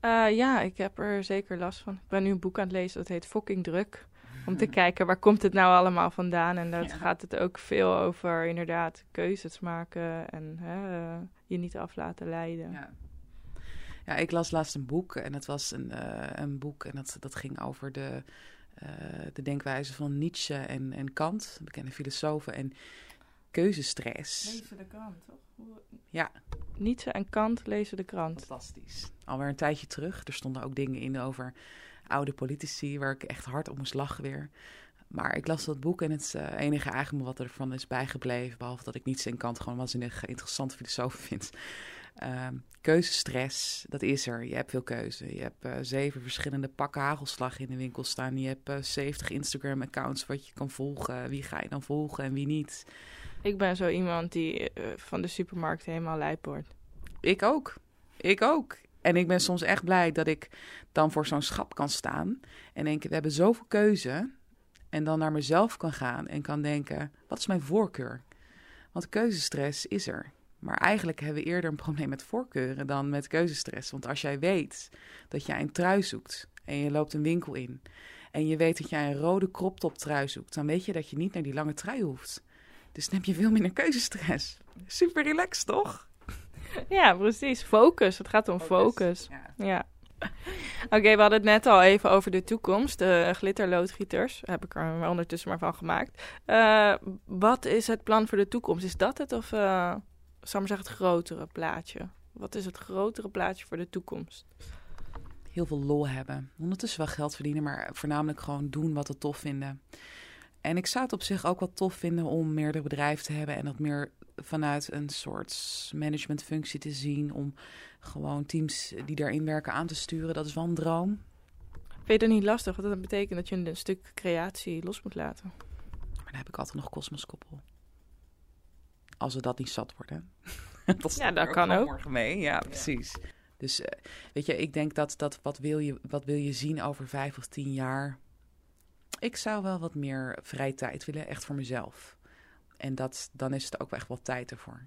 Uh, ja, ik heb er zeker last van. Ik ben nu een boek aan het lezen dat heet Fucking Druk. Om te kijken waar komt het nou allemaal vandaan. En dat ja. gaat het ook veel over inderdaad keuzes maken en hè, uh, je niet af laten leiden. Ja. ja, ik las laatst een boek en het was een, uh, een boek en dat, dat ging over de, de denkwijze van Nietzsche en, en Kant, bekende filosofen. En keuzestress. Lezen de krant, toch? Ja. Nietzsche en Kant lezen de krant. Fantastisch. Alweer een tijdje terug. Er stonden ook dingen in over oude politici waar ik echt hard op moest lachen weer. Maar ik las dat boek en het uh, enige eigenlijk wat ervan is bijgebleven, behalve dat ik Nietzsche en Kant gewoon waanzinnig interessante filosofen vind. Uh, keuzestress, dat is er. Je hebt veel keuze. Je hebt uh, zeven verschillende pakken hagelslag in de winkel staan. Je hebt uh, 70 Instagram-accounts wat je kan volgen. Wie ga je dan volgen en wie niet? Ik ben zo iemand die van de supermarkt helemaal lijp wordt. Ik ook. Ik ook. En ik ben soms echt blij dat ik dan voor zo'n schap kan staan. En denk, we hebben zoveel keuze. En dan naar mezelf kan gaan en kan denken, wat is mijn voorkeur? Want keuzestress is er. Maar eigenlijk hebben we eerder een probleem met voorkeuren dan met keuzestress. Want als jij weet dat jij een trui zoekt en je loopt een winkel in... en je weet dat jij een rode crop top trui zoekt... dan weet je dat je niet naar die lange trui hoeft. Dus dan heb je veel minder keuzestress. Super relaxed, toch? Ja, precies. Focus. Het gaat om focus. focus. Ja. ja. <laughs> Oké, okay, we hadden het net al even over de toekomst. De glitterloodgieters. Heb ik er ondertussen maar van gemaakt. Uh, wat is het plan voor de toekomst? Is dat het of, uh, zal maar zeggen, het grotere plaatje? Wat is het grotere plaatje voor de toekomst? Heel veel lol hebben. Ondertussen wel geld verdienen, maar voornamelijk gewoon doen wat we tof vinden. En ik zou het op zich ook wel tof vinden om meerdere bedrijven te hebben en dat meer vanuit een soort managementfunctie te zien. Om gewoon teams die daarin werken aan te sturen. Dat is wel een droom. Vind je dat niet lastig? Want dat betekent dat je een stuk creatie los moet laten. Maar dan heb ik altijd nog Cosmos Koppel. Als we dat niet zat worden. <laughs> dat ja, dat kan ook. Morgen mee. Ja, precies. Ja. Dus uh, weet je, ik denk dat, dat wat, wil je, wat wil je zien over vijf of tien jaar? Ik zou wel wat meer vrije tijd willen, echt voor mezelf. En dat, dan is het ook echt wel tijd ervoor.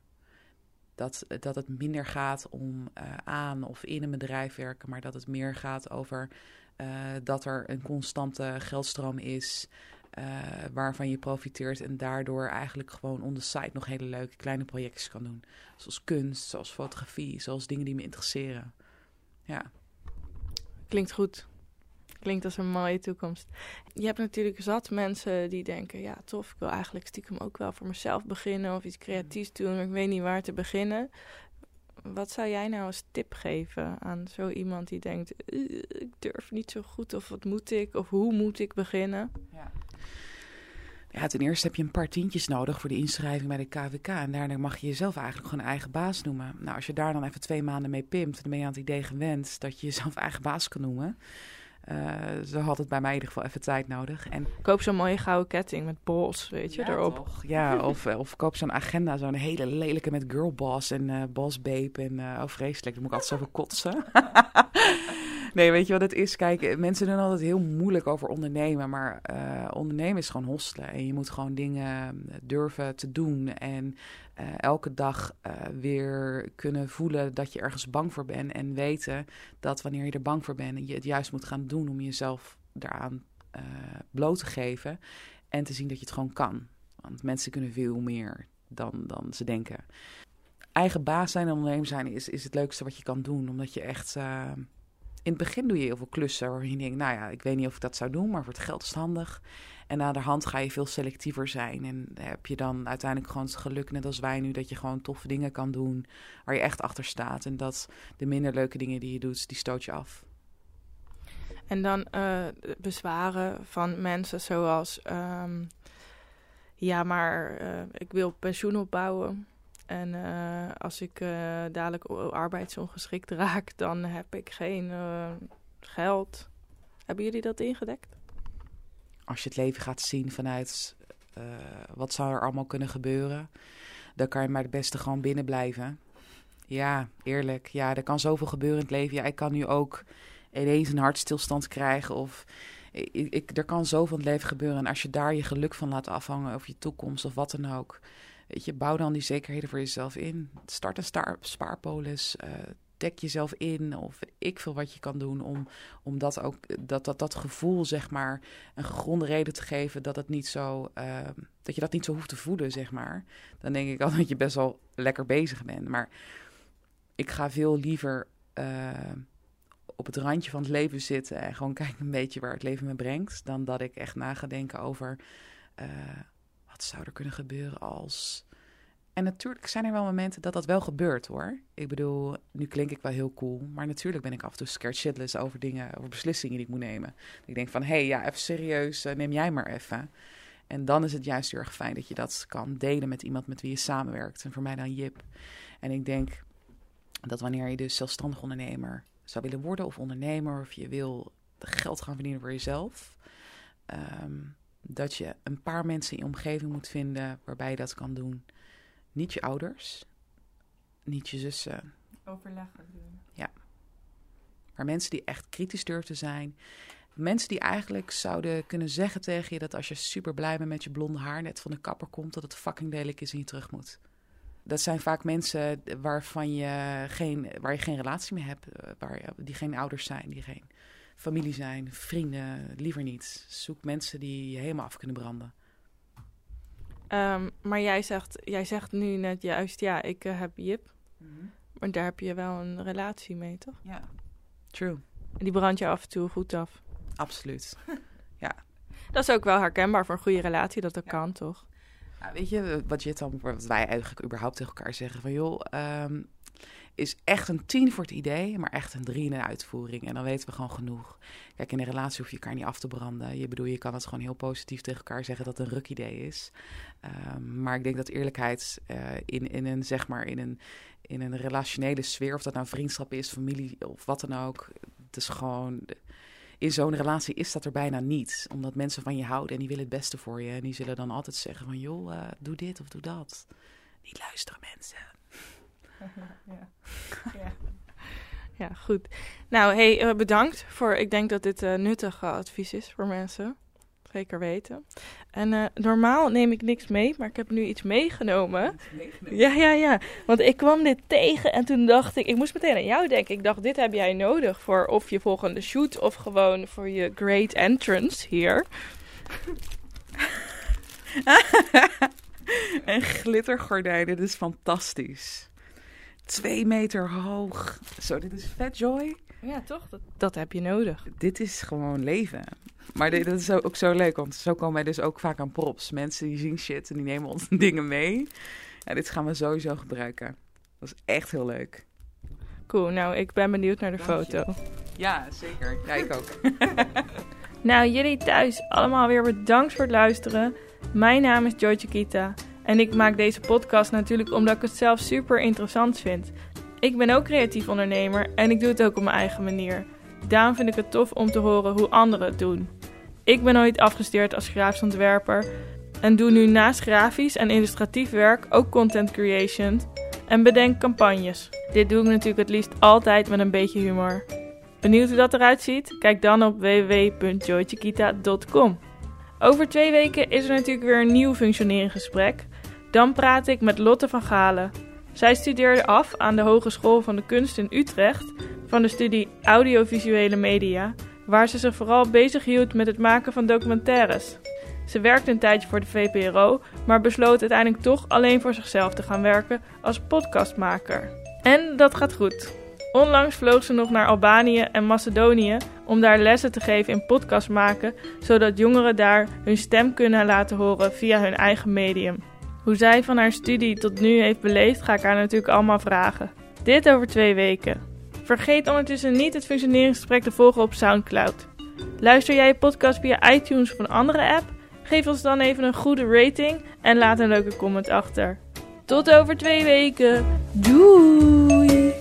Dat, dat het minder gaat om uh, aan of in een bedrijf werken, maar dat het meer gaat over uh, dat er een constante geldstroom is. Uh, waarvan je profiteert en daardoor eigenlijk gewoon on the site nog hele leuke kleine projectjes kan doen. Zoals kunst, zoals fotografie, zoals dingen die me interesseren. Ja. Klinkt goed. Klinkt als een mooie toekomst. Je hebt natuurlijk zat mensen die denken: ja, tof, ik wil eigenlijk stiekem ook wel voor mezelf beginnen of iets creatiefs doen, maar ik weet niet waar te beginnen. Wat zou jij nou als tip geven aan zo iemand die denkt: "Eh, ik durf niet zo goed, of wat moet ik, of hoe moet ik beginnen? Ja. Ja, ten eerste heb je een paar tientjes nodig voor de inschrijving bij de KVK. En daarna mag je jezelf eigenlijk gewoon eigen baas noemen. Nou, als je daar dan even twee maanden mee pimpt, dan ben je aan het idee gewend dat je jezelf eigen baas kan noemen. Eh, zo had het bij mij in ieder geval even tijd nodig. En Koop zo'n mooie gouden ketting met bols, weet je, ja, erop. toch? Ja, of, eh, of koop zo'n agenda, zo'n hele lelijke met girlboss en eh boss babe. En eh, oh, vreselijk, dan moet ik altijd zoveel kotsen. <laughs> nee, weet je wat het is? Kijk, mensen doen altijd heel moeilijk over ondernemen. Maar ondernemen is gewoon hostelen. En je moet gewoon dingen durven te doen. En eh, elke dag eh, weer kunnen voelen dat je ergens bang voor bent. En weten dat wanneer je er bang voor bent, je het juist moet gaan doen om jezelf daaraan eh, bloot te geven. En te zien dat je het gewoon kan. Want mensen kunnen veel meer dan, dan ze denken. Eigen baas zijn en ondernemer zijn is, is het leukste wat je kan doen. Omdat je echt... in het begin doe je heel veel klussen waar je denkt... nou ja, ik weet niet of ik dat zou doen, maar voor het geld is het handig. En na de hand ga je veel selectiever zijn. En heb je dan uiteindelijk gewoon het geluk, net als wij nu... dat je gewoon toffe dingen kan doen waar je echt achter staat. En dat de minder leuke dingen die je doet, die stoot je af. En dan eh, bezwaren van mensen zoals... ehm, ja, maar eh, ik wil pensioen opbouwen. En eh, als ik dadelijk arbeidsongeschikt raak, dan heb ik geen geld. Hebben jullie dat ingedekt? Als je het leven gaat zien vanuit eh, wat zou er allemaal kunnen gebeuren, dan kan je maar het beste gewoon binnen blijven. Ja, eerlijk. Ja, er kan zoveel gebeuren in het leven. Ja, ik kan nu ook ineens een hartstilstand krijgen of ik, er kan zoveel in het leven gebeuren. En als je daar je geluk van laat afhangen of je toekomst of wat dan ook, weet je, bouw dan die zekerheden voor jezelf in. Start een spaarpolis. eh, dek jezelf in of ik veel wat je kan doen om, om dat ook dat, dat, dat gevoel zeg maar een gegronde reden te geven dat het niet zo eh, dat je dat niet zo hoeft te voelen zeg maar. Dan denk ik <laughs> al dat je best wel lekker bezig bent. Maar ik ga veel liever eh, op het randje van het leven zitten en gewoon <laughs> kijken een beetje waar het leven me brengt dan dat ik echt na ga denken over eh, wat zou er kunnen gebeuren als en natuurlijk zijn er wel momenten dat dat wel gebeurt hoor. Ik bedoel, nu klink ik wel heel cool. Maar natuurlijk ben ik af en toe scared shitless over dingen, over beslissingen die ik moet nemen. Ik denk van, hé, hey, ja, even serieus, eh, neem jij maar even. En dan is het juist heel erg fijn dat je dat kan delen met iemand met wie je samenwerkt. En voor mij dan Jip. En ik denk dat wanneer je dus zelfstandig ondernemer zou willen worden of ondernemer... of je wil geld gaan verdienen voor jezelf... ehm, dat je een paar mensen in je omgeving moet vinden waarbij je dat kan doen... Niet je ouders, niet je zussen, Overleggen doen. maar mensen die echt kritisch durven te zijn. Mensen die eigenlijk zouden kunnen zeggen tegen je dat als je super blij bent met je blonde haar net van de kapper komt, dat het fucking lelijk is en je terug moet. Dat zijn vaak mensen waarvan je geen, waar je geen relatie mee hebt, eh, waar je, die geen ouders zijn, die geen familie zijn, vrienden, liever niet. Zoek mensen die je helemaal af kunnen branden. Ehm, maar jij zegt, jij zegt nu net juist, ja, ik eh, heb Jip. Maar daar heb je wel een relatie mee, toch? Ja, true. En die brandt je af en toe goed af. Absoluut. <laughs> Dat is ook wel herkenbaar voor een goede relatie, dat dat Ja. kan, toch? Ja, weet je, wat, je dan, wat wij eigenlijk überhaupt tegen elkaar zeggen van joh, ehm, is echt een tien voor het idee, maar echt een drie in de uitvoering. En dan weten we gewoon genoeg. Kijk, in een relatie hoef je elkaar niet af te branden. Je bedoel, je kan het gewoon heel positief tegen elkaar zeggen dat het een ruk idee is. Ehm, maar ik denk dat eerlijkheid eh, in, in een, zeg maar, in een, in een relationele sfeer, of dat nou vriendschap is, familie of wat dan ook, het is gewoon in zo'n relatie is dat er bijna niet. Omdat mensen van je houden en die willen het beste voor je. En die zullen dan altijd zeggen van, joh, eh, doe dit of doe dat. Niet luisteren mensen. Ja. <laughs> ja. ja, goed. Nou, hey, eh, bedankt voor. Ik denk dat dit eh, nuttig advies is voor mensen. Zeker weten. En eh, normaal neem ik niks mee, maar ik heb nu iets meegenomen. Ja, ja, ja. Want ik kwam dit tegen en toen dacht ik, ik moest meteen aan jou denken. Ik dacht, dit heb jij nodig voor of je volgende shoot of gewoon voor je great entrance hier. <laughs> en glittergordijnen, dit is fantastisch. Twee meter hoog. Zo, dit is vet joy. Ja, toch? Dat, dat heb je nodig. Dit is gewoon leven. Maar dit, dat is ook zo leuk, want zo komen wij dus ook vaak aan props. Mensen die zien shit en die nemen ons <laughs> dingen mee. Ja, dit gaan we sowieso gebruiken. Dat is echt heel leuk. Cool, nou ik ben benieuwd naar de Dank je. foto. Ja, zeker. Ja, ik ook. <laughs> Nou, jullie thuis allemaal weer bedankt voor het luisteren. Mijn naam is Joy Chiquita en ik maak deze podcast natuurlijk omdat ik het zelf super interessant vind. Ik ben ook creatief ondernemer en ik doe het ook op mijn eigen manier. Daarom vind ik het tof om te horen hoe anderen het doen. Ik ben ooit afgestudeerd als grafisch ontwerper en doe nu naast grafisch en illustratief werk ook content creation en bedenk campagnes. Dit doe ik natuurlijk het liefst altijd met een beetje humor. Benieuwd hoe dat eruit ziet? Kijk dan op www.joychiquita.com. Over twee weken is er natuurlijk weer een nieuw functioneringsgesprek. Dan praat ik met Lotte van Galen. Zij studeerde af aan de Hogeschool van de Kunst in Utrecht van de studie Audiovisuele Media, waar ze zich vooral bezighield met het maken van documentaires. Ze werkte een tijdje voor de VPRO, maar besloot uiteindelijk toch alleen voor zichzelf te gaan werken als podcastmaker. En dat gaat goed. Onlangs vloog ze nog naar Albanië en Macedonië om daar lessen te geven in podcast maken, zodat jongeren daar hun stem kunnen laten horen via hun eigen medium. Hoe zij van haar studie tot nu heeft beleefd, ga ik haar natuurlijk allemaal vragen. Dit over twee weken. Vergeet ondertussen niet het functioneringsgesprek te volgen op SoundCloud. Luister jij je podcast via iTunes of een andere app? Geef ons dan even een goede rating en laat een leuke comment achter. Tot over twee weken. Doei!